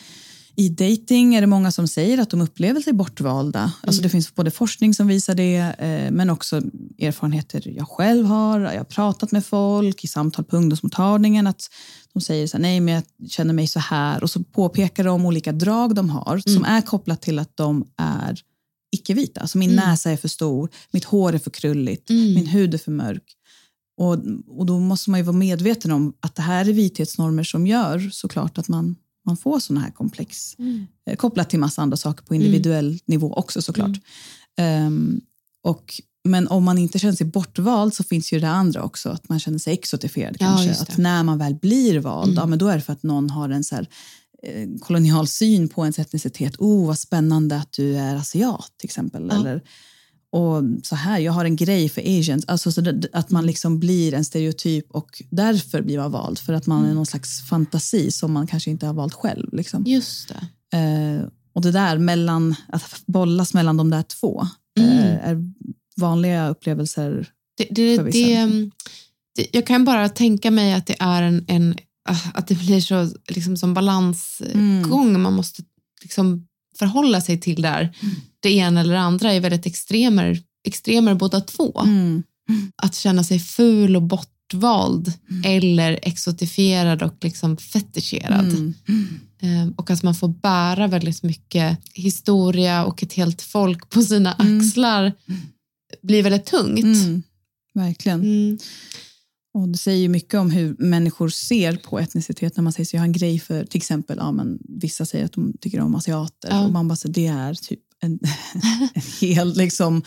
i dating är det många som säger att de upplever sig bortvalda. Alltså det finns både forskning som visar det, eh, men också erfarenheter jag själv har. Jag har pratat med folk i samtal på ungdomsmottagningen att de säger så här, nej men jag känner mig så här och så påpekar de olika drag de har som är kopplat till att de är icke-vita. Alltså min näsa är för stor, mitt hår är för krulligt, Mm. min hud är för mörk. Och, och då måste man ju vara medveten om att det här är vithetsnormer som gör såklart att man, man får sådana här komplex. Eh, kopplat till massa andra saker på individuell nivå också såklart. Ehm, och, men om man inte känner sig bortvald så finns ju det andra också, att man känner sig exotifierad Ja, kanske. Att när man väl blir vald, ja, men då är det för att någon har en så här, eh, kolonial syn på ens etnicitet. Oh, vad spännande att du är asiat till exempel. Ja. Eller, och så här, jag har en grej för asians. Alltså så det, att man liksom blir en stereotyp och därför blir man vald. För att man är någon slags fantasi som man kanske inte har valt själv. Liksom. Just det. Eh, och det där mellan, att bollas mellan de där två Mm. eh, är vanliga upplevelser. Det, det, För vissa. det, mm, det, jag kan bara tänka mig att det är en, en ah, att det blir så liksom som balansgång. Man måste liksom förhålla sig till där. Det ena eller det andra är väldigt extremer, extremer båda två. Mm. Att känna sig ful och bortvald eller exotifierad och liksom fetischerad. Mm. Eh, Och att man får bära väldigt mycket historia och ett helt folk på sina axlar blir väldigt tungt. Mm. Verkligen. Mm. Och det säger ju mycket om hur människor ser på etnicitet. När man säger så jag har en grej för, till exempel, ja, men vissa säger att de tycker om asiater. Ja. Och man bara säger det är typ en, en hel, liksom,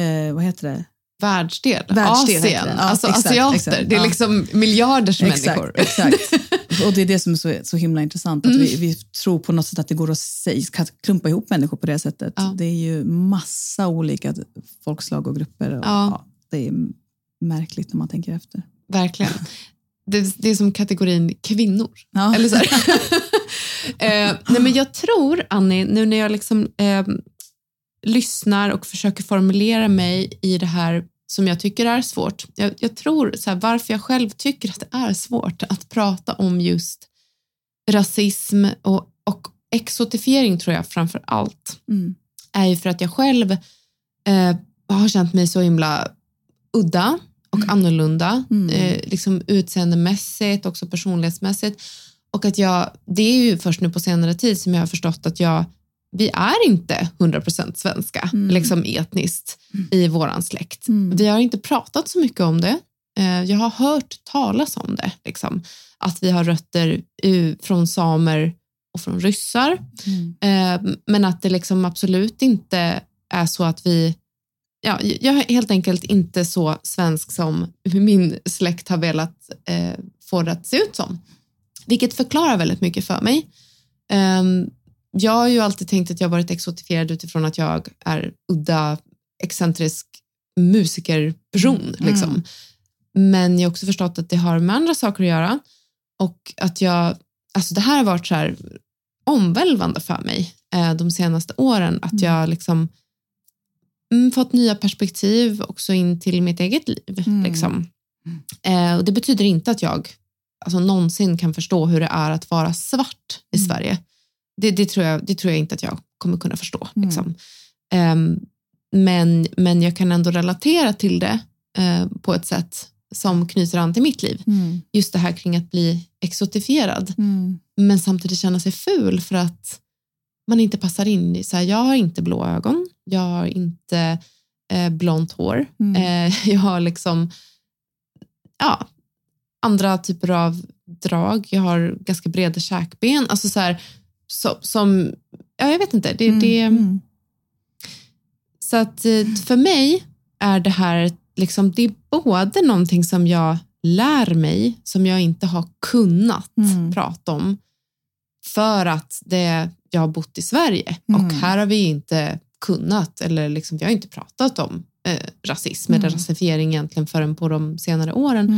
eh, vad heter det? Världsdel, Världsdel Asien, det. Ja, alltså exakt, asiater. exakt. Det är Ja. liksom miljarders människor. Exakt, exakt. Och det är det som är så, så himla intressant. Att vi, vi tror på något sätt att det går att säga, klumpa ihop människor på det sättet. Ja. Det är ju massa olika folkslag och grupper. Och, Ja. det är märkligt när man tänker efter. Verkligen. Det, det är som kategorin kvinnor. Eller så. eh, nej men jag tror, Annie, nu när jag liksom, eh, lyssnar och försöker formulera mig i det här som jag tycker är svårt. Jag, jag tror så här, varför jag själv tycker att det är svårt att prata om just rasism och, och exotifiering tror jag framför allt Mm. är ju för att jag själv eh, har känt mig så himla udda och annorlunda, Mm. eh, liksom utseendemässigt, också personlighetsmässigt. Och att jag, det är ju först nu på senare tid som jag har förstått att jag, vi är inte 100% svenska, Mm. liksom etniskt, i våran släkt. Mm. Vi har inte pratat så mycket om det. Eh, jag har hört talas om det, liksom. att vi har rötter från samer och från ryssar. Mm. Eh, men att det liksom absolut inte är så att vi... Ja, jag är helt enkelt inte så svensk som min släkt har velat eh, få det att se ut som. Vilket förklarar väldigt mycket för mig. Ehm, jag har ju alltid tänkt att jag varit exotifierad utifrån att jag är udda, excentrisk musikerperson. Mm. Liksom. Men jag har också förstått att det har med andra saker att göra. Och att jag, alltså det här har varit så här omvälvande för mig eh, de senaste åren. Att jag liksom mm, fått nya perspektiv också in till mitt eget liv. Mm. Liksom. Eh, och det betyder inte att jag alltså, någonsin kan förstå hur det är att vara svart i Mm. Sverige. Det, det, tror jag, det tror jag inte att jag kommer kunna förstå. Mm. Liksom. Ehm, men, men jag kan ändå relatera till det eh, på ett sätt som knyter an till mitt liv. Mm. Just det här kring att bli exotifierad Mm. men samtidigt känna sig ful för att man inte passar in. i Så här, jag har inte blå ögon, jag har inte eh, blont hår, Mm. eh, jag har liksom ja, andra typer av drag, jag har ganska breda käkben. Alltså så här, så, som, ja, jag vet inte. Det, Mm. det, Mm. så att eh, för mig är det här liksom, det är både någonting som jag lär mig, som jag inte har kunnat Mm. prata om, för att det, jag har bott i Sverige och Mm. här har vi inte kunnat, eller liksom, vi har inte pratat om eh, rasism eller Mm. rasifiering egentligen förrän på de senare åren.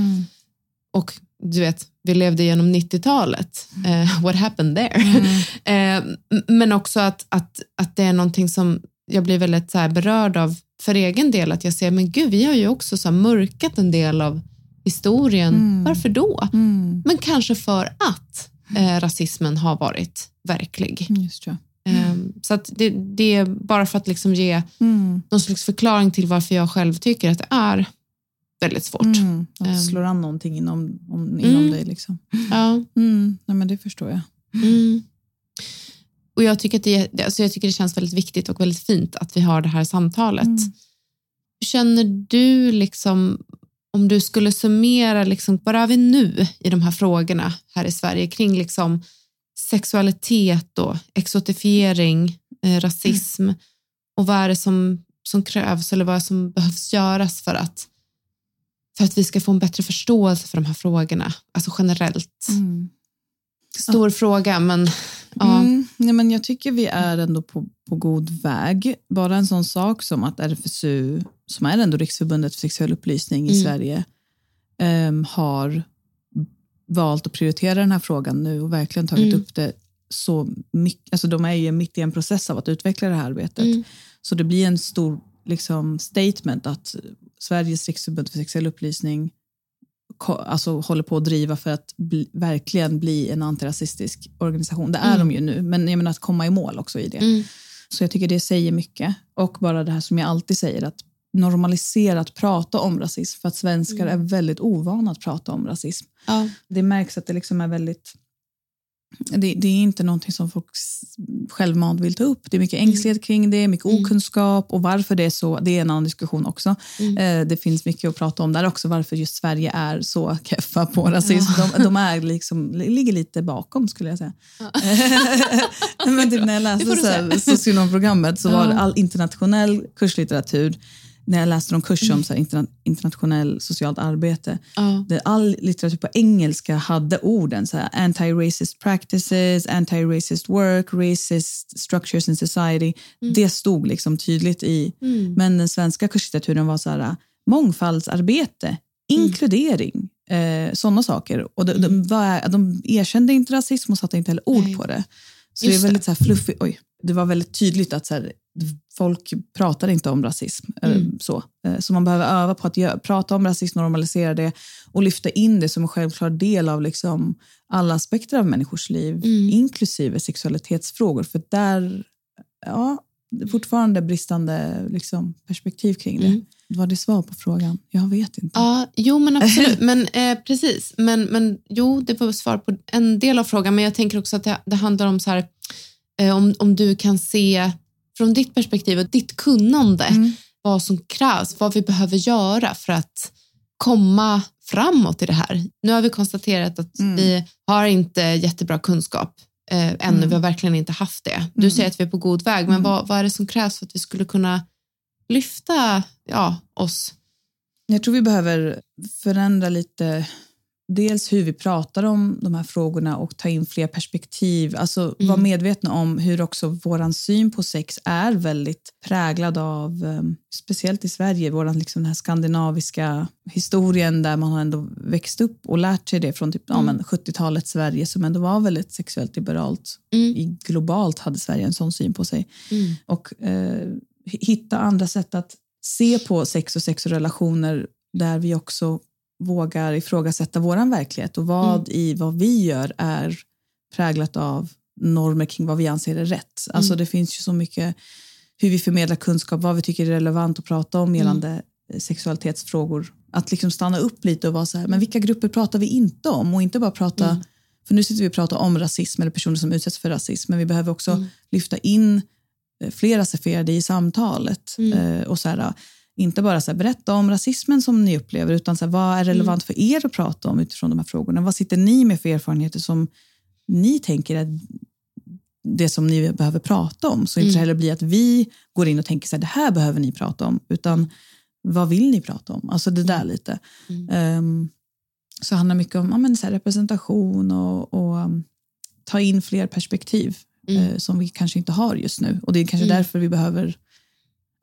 Mm. Och du vet, vi levde genom 90-talet. Eh, what happened there? Mm. M- men också att, att, att det är någonting som jag blir väldigt så berörd av för egen del. Att jag ser, men gud, vi har ju också så mörkat en del av historien. Mm. Varför då? Mm. Men kanske för att eh, rasismen har varit verklig. Just det. Eh, så att det, det är bara för att liksom ge Mm. någon slags förklaring till varför jag själv tycker att det är väldigt svårt. Mm. Att Ehm. slår an någonting inom, om, inom Mm. dig. Liksom. Ja. Mm. Nej, men det förstår jag. Mm. Och jag tycker, att det, alltså jag tycker det känns väldigt viktigt och väldigt fint att vi har det här samtalet. Mm. Hur känner du, liksom, om du skulle summera, liksom, var är vi nu i de här frågorna här i Sverige kring liksom, sexualitet och exotifiering, eh, rasism och vad är det som, som krävs eller vad som behövs göras för att, för att vi ska få en bättre förståelse för de här frågorna, alltså generellt. Mm. Stor fråga, men ja. Mm. Nej, men jag tycker vi är ändå på, på god väg. Bara en sån sak som att RFSU, som är ändå Riksförbundet för sexuell upplysning i Mm. Sverige, ehm, har valt att prioritera den här frågan nu och verkligen tagit Mm. upp det så mycket. Alltså de är ju mitt i en process av att utveckla det här arbetet. Mm. Så det blir en stor liksom, statement att Sveriges riksförbund för sexuell upplysning alltså, håller på att driva för att bli, verkligen bli en antirasistisk organisation. Det är Mm. de ju nu, men jag menar att komma i mål också i det. Mm. Så jag tycker det säger mycket. Och bara det här som jag alltid säger, att normalisera att prata om rasism. För att svenskar är väldigt ovana att prata om rasism. Ja. Det märks att det liksom är väldigt... Det, det är inte någonting som folk självmant vill ta upp. Det är mycket ängslighet kring det, mycket Mm. okunskap och varför det är så, det är en annan diskussion också. Mm. Eh, det finns mycket att prata om där också, varför just Sverige är så keffa på rasism. De, de är liksom, ligger lite bakom skulle jag säga. Men typ när jag läste så här, socionomprogrammet så var det Ja. all internationell kurslitteratur när jag läste någon kurs om så här, interna- internationell socialt arbete. Ja. Där all litteratur på engelska hade orden så här, anti-racist practices, anti-racist work, racist structures in society. Det stod liksom tydligt i. Mm. Men den svenska kurslitteraturen var så här, mångfaldsarbete, inkludering, eh, sådana saker. Och de, de, var, de erkände inte rasism och satte inte heller ord Nej. på det. Så Just det är det. väldigt så här fluffigt. Oj, det var väldigt tydligt att så här, folk pratar inte om rasism. eh, Mm. Så. Eh, så man behöver öva på att prata om rasism, normalisera det och lyfta in det som en självklar del av liksom alla aspekter av människors liv, Mm. inklusive sexualitetsfrågor. För där, ja, fortfarande bristande liksom, perspektiv kring det. Mm. Var det svar på frågan? Jag vet inte. Ja, jo men absolut. Men, eh, precis. Men, men jo, det var svar på en del av frågan. Men jag tänker också att det, det handlar om så här, eh, om, om du kan se från ditt perspektiv och ditt kunnande Mm. vad som krävs, vad vi behöver göra för att komma framåt i det här. Nu har vi konstaterat att Mm. vi har inte jättebra kunskap eh, ännu. Mm. Vi har verkligen inte haft det. Du Mm. säger att vi är på god väg, men Mm. vad, vad är det som krävs för att vi skulle kunna lyfta ja, oss? Jag tror vi behöver förändra lite, dels hur vi pratar om de här frågorna och ta in fler perspektiv. Alltså Mm. vara medvetna om hur också vår syn på sex är väldigt präglad av, eh, speciellt i Sverige, vår liksom den här skandinaviska historien där man har ändå växt upp och lärt sig det från typ, ja, men 70-talets Sverige som ändå var väldigt sexuellt liberalt. Mm. Globalt hade Sverige en sån syn på sig Mm. och eh, hitta andra sätt att se på sex och sex och relationer där vi också vågar ifrågasätta vår verklighet och vad i vad vi gör är präglat av normer kring vad vi anser är rätt. Alltså det finns ju så mycket hur vi förmedlar kunskap, vad vi tycker är relevant att prata om gällande eh, sexualitetsfrågor. Att liksom stanna upp lite och vara så här, men vilka grupper pratar vi inte om? Och inte bara prata, för nu sitter vi och pratar om rasism eller personer som utsätts för rasism, men vi behöver också lyfta in eh, fler rasifierade i samtalet. Eh, och så här, inte bara så här, berätta om rasismen som ni upplever, utan så här, vad är relevant för er att prata om utifrån de här frågorna? Vad sitter ni med för erfarenheter som ni tänker är det som ni behöver prata om? Så inte heller blir att vi går in och tänker så här, det här behöver ni prata om, utan vad vill ni prata om? Alltså det där lite. Ehm, så handlar mycket om ja, men, så representation och, och um, ta in fler perspektiv eh, som vi kanske inte har just nu. Och det är kanske därför vi behöver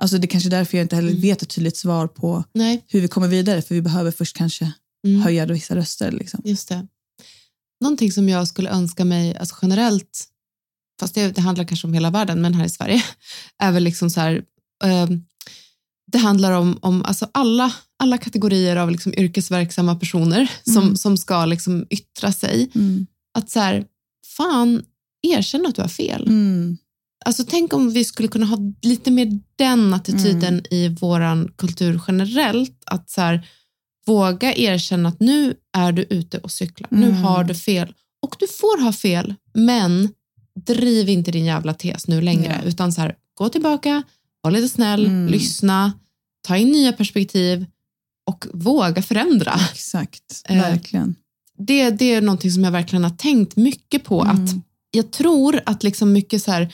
Alltså det är kanske därför jag inte heller vet ett tydligt svar på Nej, hur vi kommer vidare, för vi behöver först kanske Mm. höja vissa röster. Liksom. just det. Någonting som jag skulle önska mig alltså generellt, fast det, det handlar kanske om hela världen, men här i Sverige, är väl liksom så här, ehm, det handlar om, om alltså alla, alla kategorier av liksom yrkesverksamma personer som, Mm. som ska liksom yttra sig. Att så här, fan, erkänn att du har fel. Mm. Alltså tänk om vi skulle kunna ha lite mer den attityden i våran kultur generellt. Att så här, våga erkänna att nu är du ute och cyklar. Nu Mm. har du fel. Och du får ha fel, men driv inte din jävla tes nu längre. Ja. Utan så här, gå tillbaka, var lite snäll, Mm. lyssna, ta in nya perspektiv och våga förändra. Exakt, Eh, verkligen. Det, det är någonting som jag verkligen har tänkt mycket på. Mm. att Jag tror att liksom mycket så här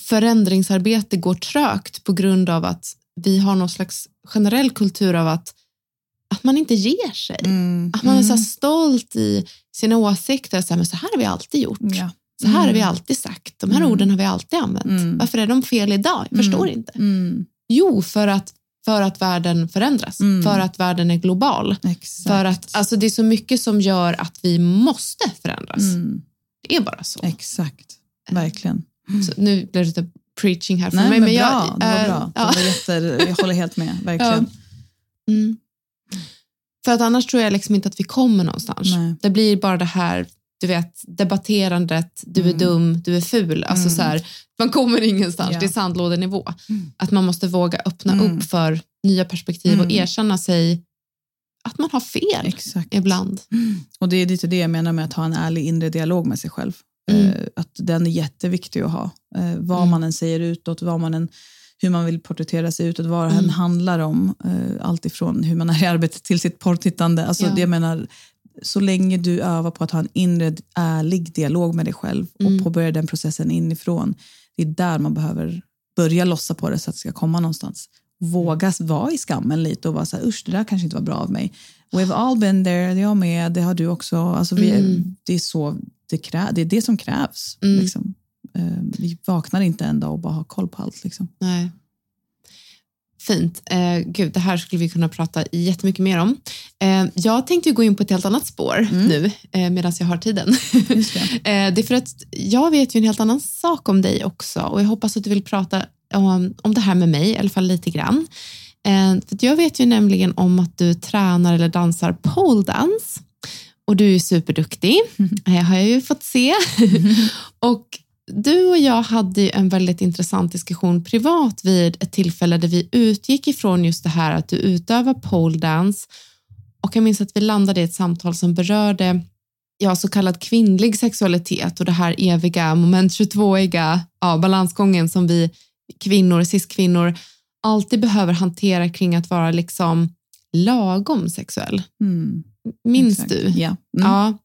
förändringsarbete går trögt på grund av att vi har någon slags generell kultur av att, att man inte ger sig. Mm. Att man är så Mm. stolt i sina åsikter. Så här, men så här har vi alltid gjort. Ja. Så här har vi Mm. alltid sagt. De här Mm. orden har vi alltid använt. Mm. Varför är de fel idag? Jag förstår inte. Jo, för att, för att världen förändras. För att världen är global. Exakt. För att alltså, det är så mycket som gör att vi måste förändras. Det är bara så. Exakt, verkligen. Så nu blir det lite preaching här för Nej, mig. men, men bra. jag, det var eh, bra. ja. Det var jätte, jag håller helt med, verkligen. Mm. För att annars tror jag liksom inte att vi kommer någonstans. Nej. Det blir bara det här, du vet, debatterandet, du är Mm. dum, du är ful. Alltså Mm. så här, man kommer ingenstans, Ja. det är sandlådenivå. Att man måste våga öppna Mm. upp för nya perspektiv och Mm. erkänna sig att man har fel Exakt. ibland. Och det är lite det jag menar med att ha en ärlig inre dialog med sig själv. Mm. Eh, att den är jätteviktig att ha. Eh, vad Mm. man än säger utåt, vad man än, hur man vill porträttera sig utåt, vad Mm. handlar om. Eh, allt ifrån hur man är i arbetet till sitt porrtittande. Alltså, Ja. det jag menar, så länge du övar på att ha en inre ärlig dialog med dig själv Mm. och påbörja den processen inifrån, det är där man behöver börja lossa på det så att det ska komma någonstans. Våga vara i skammen lite och vara så här, usch det där kanske inte var bra av mig. We've all been there, det jag med, det har du också. Alltså vi, Mm. det, är så, det, krä, det är det som krävs. Mm. Liksom. Eh, vi vaknar inte en dag och bara har koll på allt. Liksom. Nej. Fint. Eh, gud, det här skulle vi kunna prata jättemycket mer om. Eh, jag tänkte gå in på ett helt annat spår nu eh, medan jag har tiden. Det. eh, det är för att jag vet ju en helt annan sak om dig också och jag hoppas att du vill prata om, om det här med mig, i alla fall lite grann. Eh, för jag vet ju nämligen om att du tränar eller dansar pole dance och du är superduktig, mm. har jag ju fått se. och du och jag hade en väldigt intressant diskussion privat vid ett tillfälle där vi utgick ifrån just det här att du utövar pole dance och jag minns att vi landade i ett samtal som berörde ja, så kallad kvinnlig sexualitet och det här eviga moment 22iga ja, balansgången som vi kvinnor, cis-kvinnor alltid behöver hantera kring att vara liksom lagom sexuell. Mm. Minns Exakt. du? Ja. Mm. ja.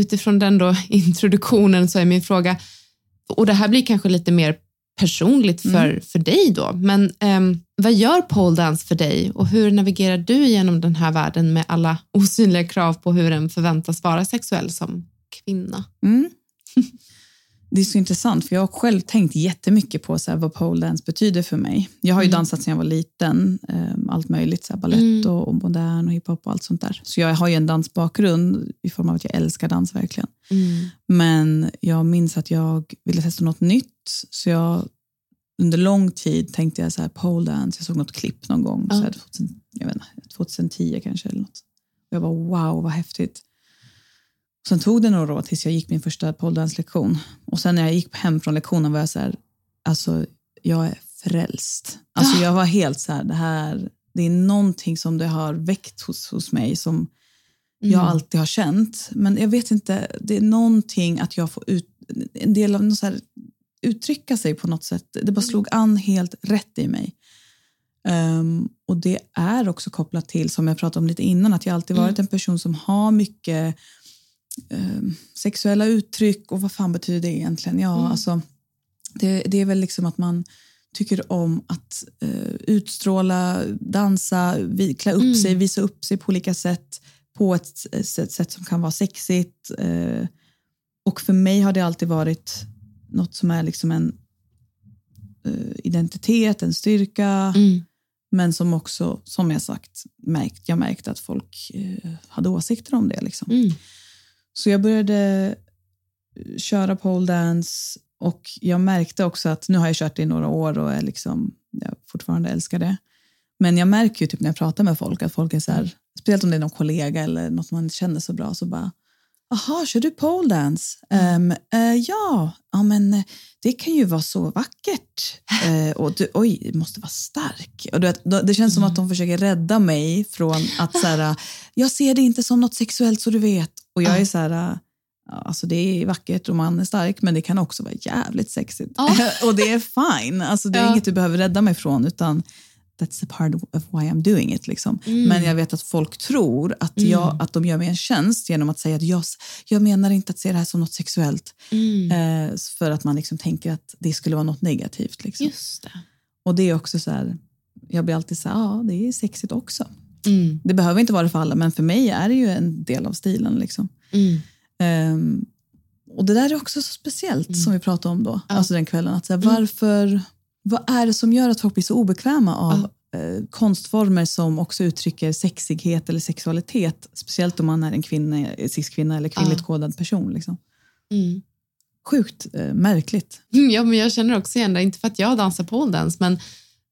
Utifrån den då introduktionen så är min fråga, och det här blir kanske lite mer personligt för, mm. för dig då, men um, vad gör pole dance för dig och hur navigerar du genom den här världen med alla osynliga krav på hur en förväntas vara sexuell som kvinna? Det är så intressant, för jag har själv tänkt jättemycket på så här, vad pole dance betyder för mig. Jag har ju mm. dansat sedan jag var liten, um, allt möjligt, så här, ballett mm. och, och modern och hiphop och allt sånt där. Så jag har ju en dansbakgrund i form av att jag älskar dans verkligen. Mm. Men jag minns att jag ville testa något nytt, så jag under lång tid tänkte jag så här, pole dance, jag såg något klipp någon gång, ja. så här, 2000, jag vet inte, 2010 kanske eller något. Och jag bara wow, vad häftigt. Sen tog det några år tills jag gick min första poledance-lektion. Och sen när jag gick hem från lektionen var jag så här, alltså jag är frälst. Alltså jag var helt så här, det här, det är någonting som det har väckt hos, hos mig som mm. jag alltid har känt. Men jag vet inte, det är någonting att jag får ut, en del av något så här, uttrycka sig på något sätt. Det bara slog an helt rätt i mig. Um, och det är också kopplat till, som jag pratade om lite innan, att jag alltid varit mm. en person som har mycket sexuella uttryck och vad fan betyder det egentligen? Ja, mm. alltså, det, det, är väl liksom att man tycker om att uh, utstråla, dansa, vi, klä upp mm. sig, visa upp sig på olika sätt på ett, ett sätt som kan vara sexigt. Uh, och för mig har det alltid varit något som är liksom en uh, identitet, en styrka. Mm. Men som också, som jag sagt, märkt, jag märkte att folk uh, hade åsikter om det. Liksom. Mm. Så jag började eh, köra pole dance och jag märkte också att nu har jag kört det i några år och är liksom, jag fortfarande älskar det. Men jag märker ju typ när jag pratar med folk att folk är så här, speciellt om det är någon kollega eller något man känner så bra, så bara Jaha, kör du pole dance? Mm. Um, uh, ja, ja, men eh, det kan ju vara så vackert. Uh, och du, oj, det måste vara stark. Och du, det känns mm. som att de försöker rädda mig från att så här, jag ser det inte som något sexuellt så du vet. Och jag är så här, alltså det är vackert och man är stark men det kan också vara jävligt sexigt. Oh. och det är fine, alltså det är ja. inget du behöver rädda mig från utan that's a part of why I'm doing it. Liksom. Mm. Men jag vet att folk tror att, mm. jag, att de gör mig en tjänst genom att säga att jag, jag menar inte att se det här som något sexuellt. Mm. Eh, för att man liksom tänker att det skulle vara något negativt. Liksom. Just det. Och det är också så här, jag blir alltid så här, ja det är sexigt också. Mm. Det behöver inte vara det för alla, men för mig är det ju en del av stilen. Liksom. Um, och det där är också så speciellt som vi pratade om då, ja. alltså den kvällen. Att så här, varför vad är det som gör att folk blir så obekväma av ja. eh, konstformer som också uttrycker sexighet eller sexualitet? Speciellt om man är en kvinna, cis-kvinna eller kvinnligt ja. kodad person. Liksom. Mm. Sjukt eh, märkligt. Ja, men jag känner också igen det, inte för att jag dansar poledance, men,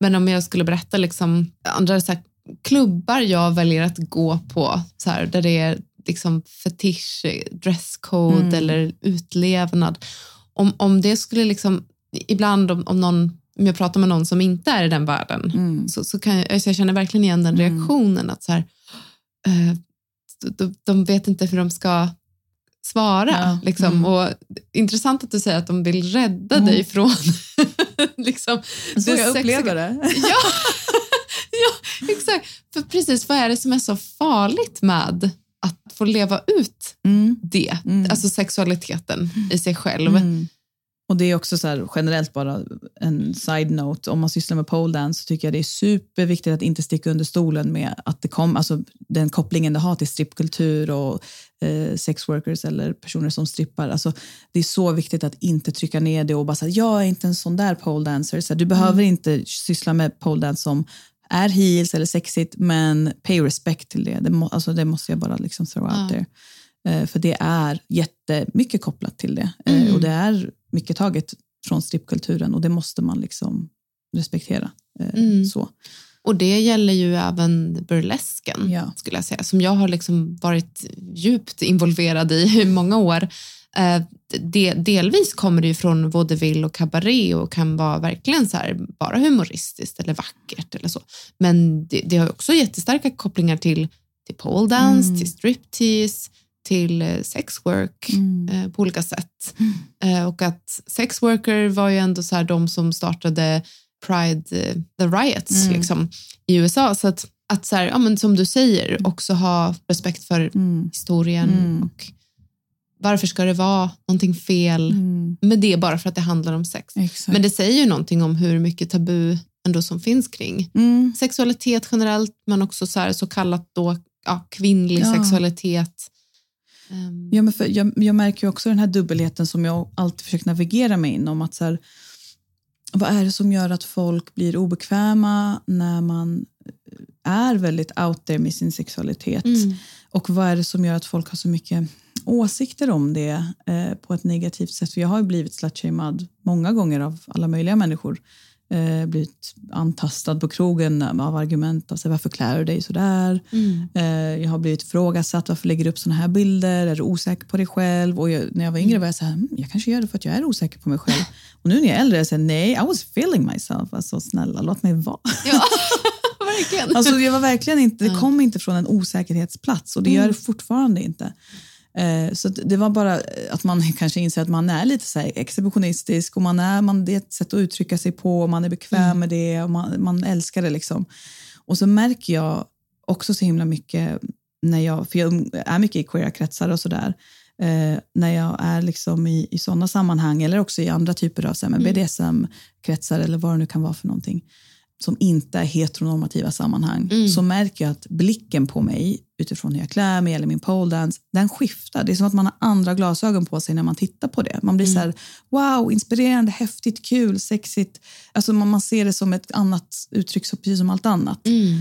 men om jag skulle berätta liksom, andra så här, klubbar jag väljer att gå på, så här, där det är liksom fetisch, dresscode mm. eller utlevnad. Om, om det skulle liksom, ibland om, om någon om jag pratar med någon som inte är i den världen, mm. så, så kan jag, alltså jag känner verkligen igen den mm. reaktionen. att så här, de, de, vet inte hur de ska svara. Ja. Liksom. Mm. Och, intressant att du säger att de vill rädda mm. dig från... liksom, så jag upplever det. ja, ja, exakt. För precis, vad är det som är så farligt med att få leva ut mm. det? Mm. Alltså sexualiteten i sig själv. Och det är också så här, generellt bara en side-note. Om man sysslar med pole dance så tycker jag det är superviktigt att inte sticka under stolen med att det kom, alltså den kopplingen det har till strippkultur och eh, sexworkers eller personer som strippar. Alltså, det är så viktigt att inte trycka ner det och bara säga jag är inte en sån där pole dancer. Så du behöver mm. inte syssla med pole dance som är heels eller sexigt, men pay respect till det. Det, må, alltså, det måste jag bara liksom throw out there. Eh, för det är jättemycket kopplat till det. Eh, mm. och det är mycket taget från strippkulturen och det måste man liksom respektera. Eh, Mm. så. Och det gäller ju även burlesken, Ja. skulle jag säga, som jag har liksom varit djupt involverad i i många år. Det, delvis kommer det ju från vaudeville och cabaret och kan vara verkligen så här, bara humoristiskt eller vackert eller så. Men det, det har också jättestarka kopplingar till, till pole dance, Mm. till striptease, till eh, sexwork Mm. eh, på olika sätt. Eh, och att sexworker var ju ändå så här de som startade Pride, the riots Mm. liksom, i USA. Så att, att så här, ja, men som du säger, också ha respekt för Mm. historien Mm. och varför ska det vara någonting fel Mm. med det bara för att det handlar om sex. Exakt. Men det säger ju någonting om hur mycket tabu ändå som finns kring mm. sexualitet generellt, men också så, här, så kallat då, ja, kvinnlig Ja. sexualitet. Ehm, Ja, men för, jag, jag märker också den här dubbelheten som jag alltid försöker navigera mig inom. Att så här, vad är det som gör att folk blir obekväma när man är väldigt out there med sin sexualitet? Mm. Och vad är det som gör att folk har så mycket åsikter om det eh, på ett negativt sätt? För jag har ju blivit slutshamead många gånger av alla möjliga människor. Eh, blivit antastad på krogen av argument. Alltså, varför klär du dig sådär? Mm. Eh, jag har blivit frågasatt varför lägger du upp såna här bilder? Är du osäker på dig själv? Och jag, när jag var yngre var jag så här, "Mm, jag kanske gör det för att jag är osäker på mig själv. Och nu när jag är äldre, jag säger nej, I was feeling myself. Alltså snälla, låt mig vara. Ja, verkligen. Alltså, jag var verkligen inte, det kom inte från en osäkerhetsplats och det gör det fortfarande inte. Eh, så det var bara att man kanske inser att man är lite så exhibitionistisk och man är, man, det är ett sätt att uttrycka sig på och man är bekväm med det och man, man älskar det. liksom. Och så märker jag också så himla mycket när jag, för jag är mycket i queera kretsar och sådär, eh, när jag är liksom i, i sådana sammanhang eller också i andra typer av så här, med BDSM-kretsar eller vad det nu kan vara för någonting som inte är heteronormativa sammanhang så märker jag att blicken på mig utifrån hur jag klär mig eller min pole dance, den skiftar. Det är som att man har andra glasögon på sig när man tittar på det. Man blir så här, wow, inspirerande, häftigt, kul, sexigt. Alltså man, man ser det som ett annat uttryck, så precis som allt annat. Mm.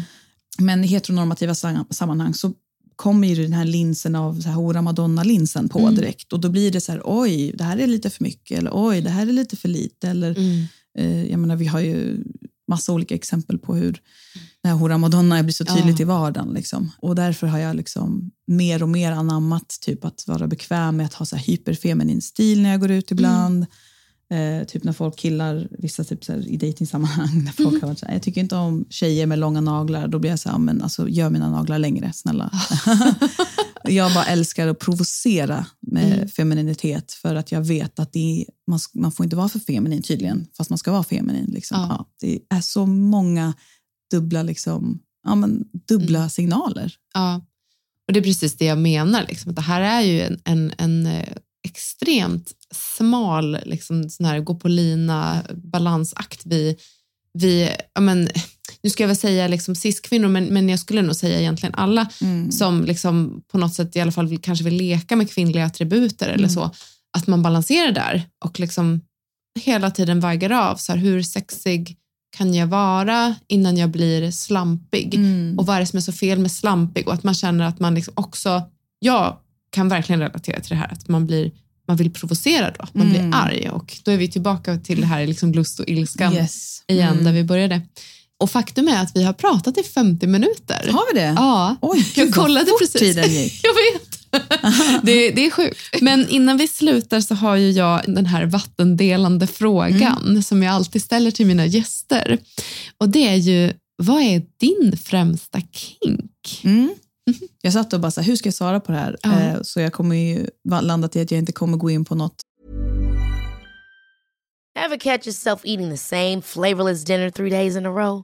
Men i heteronormativa sam- sammanhang så kommer ju den här linsen av så här hora madonna-linsen på direkt. Och då blir det så här, oj, det här är lite för mycket. Eller oj, det här är lite för lite. Eller, Mm. eh, jag menar, vi har ju massa olika exempel på hur här hora madonna blir så tydligt Ja. i vardagen. Liksom. Och därför har jag liksom mer och mer anammat typ att vara bekväm med att ha så hyperfeminin stil när jag går ut ibland. Eh, typ när folk killar, vissa typ så här, i dejtingsammanhang, när folk har varit så här, jag tycker inte om tjejer med långa naglar, då blir jag så här, men alltså gör mina naglar längre, snälla. jag bara älskar att provocera med femininitet för att jag vet att det är, man, man får inte vara för feminin tydligen, fast man ska vara feminin. Liksom. Ja. Ja, det är så många dubbla, liksom, ja, men, dubbla signaler. Ja, och det är precis det jag menar. Liksom. att Det här är ju en, en, en eh, extremt smal liksom, sån här gå på lina balansakt vi, vi ja, men, nu ska jag väl säga liksom cis-kvinnor, men, men jag skulle nog säga egentligen alla som liksom på något sätt i alla fall vill, kanske vill leka med kvinnliga attributer eller så, att man balanserar där och liksom hela tiden vaggar av så här, hur sexig kan jag vara innan jag blir slampig? Och vad är det som är så fel med slampig? Och att man känner att man liksom också, jag kan verkligen relatera till det här, att man blir man vill provocera då, att man blir arg och då är vi tillbaka till det här liksom lust och ilskan Yes. igen Mm. där vi började. Och faktum är att vi har pratat i 50 minuter. Har vi det? Ja. Oj, jag kollade precis. tiden gick. jag vet. det, det är sjukt. Men innan vi slutar så har ju jag den här vattendelande frågan Mm. som jag alltid ställer till mina gäster. Och det är ju, vad är din främsta kink? Mm. Jag satt och bara, så här, hur ska jag svara på det här? Ja. Eh, så jag kommer ju landa till att jag inte kommer gå in på något Ever catch yourself eating the same flavorless dinner three days in a row?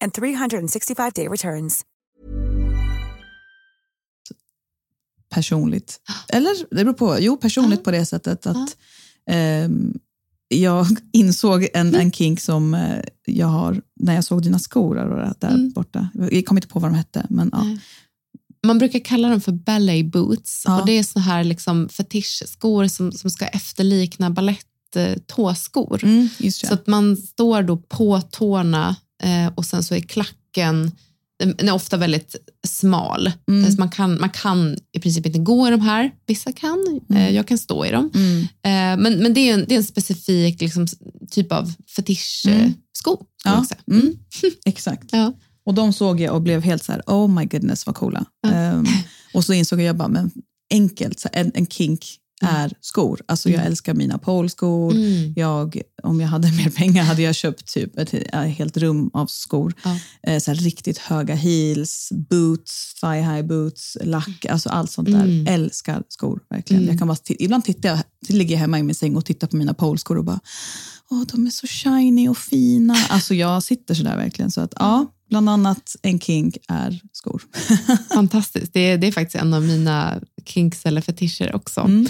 and 365-day returns. Personligt. Eller det beror på. Jo, personligt på det sättet att ehm, jag insåg en, en kink som eh, jag har när jag såg dina skor Aurora, där Mm. borta. Jag kommer inte på vad de hette, men ja. Man brukar kalla dem för ballet boots Ja. och det är så här liksom fetischskor som, som ska efterlikna balett-tåskor. Mm, just det. Så att man står då på tårna eh, och sen så är klacken den är ofta väldigt smal. Mm. Så man, kan, man kan i princip inte gå i de här. Vissa kan, eh, jag kan stå i dem. Mm. Eh, men men det, är en, det är en specifik liksom, typ av fetischsko. Mm. Eh, Ja, säga. mm. Exakt. Ja. Och de såg jag och blev helt så här, oh my goodness vad coola. Ehm, och så insåg jag bara, men enkelt, så en, en kink är skor. Alltså jag älskar mina polskor. Mm. Jag, om jag hade mer pengar hade jag köpt typ ett helt rum av skor. Ja. Eh, så riktigt höga heels, boots, thigh high boots, lack, alltså allt sånt där. Mm. Älskar skor, verkligen. Mm. Jag kan bara, ibland tittar jag, ligger jag hemma i min säng och tittar på mina polskor och bara, åh de är så shiny och fina. Alltså jag sitter sådär verkligen. Så att ja, bland annat en kink är skor. Fantastiskt. Det är, det är faktiskt en av mina kinks eller fetischer också. Mm.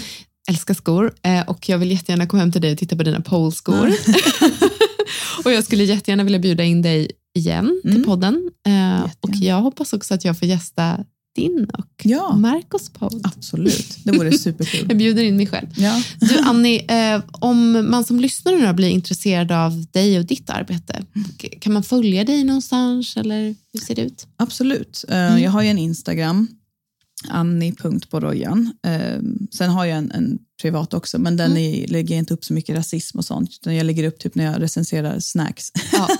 Älskar skor eh, och jag vill jättegärna komma hem till dig och titta på dina polskor. och jag skulle jättegärna vilja bjuda in dig igen till Mm. podden. Eh, och jag hoppas också att jag får gästa din och Ja. Marcos podd. Absolut, det vore superkul. Jag bjuder in mig själv. Ja. Du Annie, eh, om man som lyssnar nu då blir intresserad av dig och ditt arbete, k- kan man följa dig någonstans eller hur ser det ut? Absolut. Eh, Jag har ju en Instagram, annie.borojan. Uh, sen har jag en, en privat också, men den är, lägger jag inte upp så mycket rasism och sånt. Utan jag lägger upp typ när jag recenserar snacks. Ja.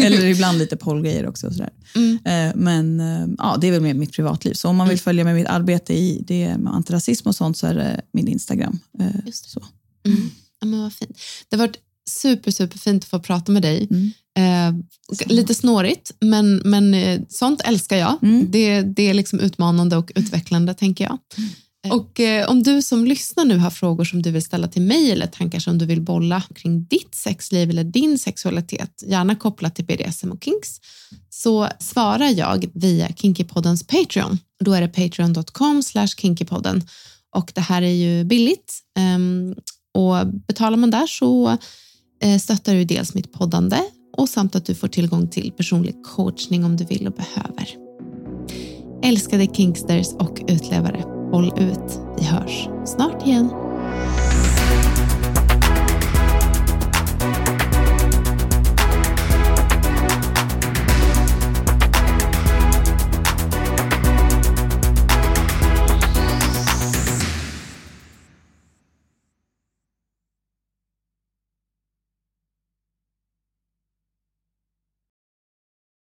Eller ibland lite pollgrejer också. Och sådär. Mm. Eh, men eh, ja, det är väl mer mitt privatliv. Så om man vill följa med mitt arbete i det med antirasism och sånt så är det min Instagram. Eh, Just det. så. Mm. Ja, men vad fint. Det har varit super, super fint att få prata med dig. Mm. Eh, lite snårigt, men, men sånt älskar jag. Mm. Det, det är liksom utmanande och utvecklande, tänker jag. Eh. Och eh, om du som lyssnar nu har frågor som du vill ställa till mig eller tankar som du vill bolla kring ditt sexliv eller din sexualitet, gärna kopplat till BDSM och kinks, så svarar jag via Kinkypoddens Patreon. Då är det patreon.com slash kinkypodden. Och det här är ju billigt. ehm, och betalar man där så eh, stöttar du dels mitt poddande och samt att du får tillgång till personlig coachning om du vill och behöver. Älskade kinksters och utlevare, Håll ut. Vi hörs snart igen.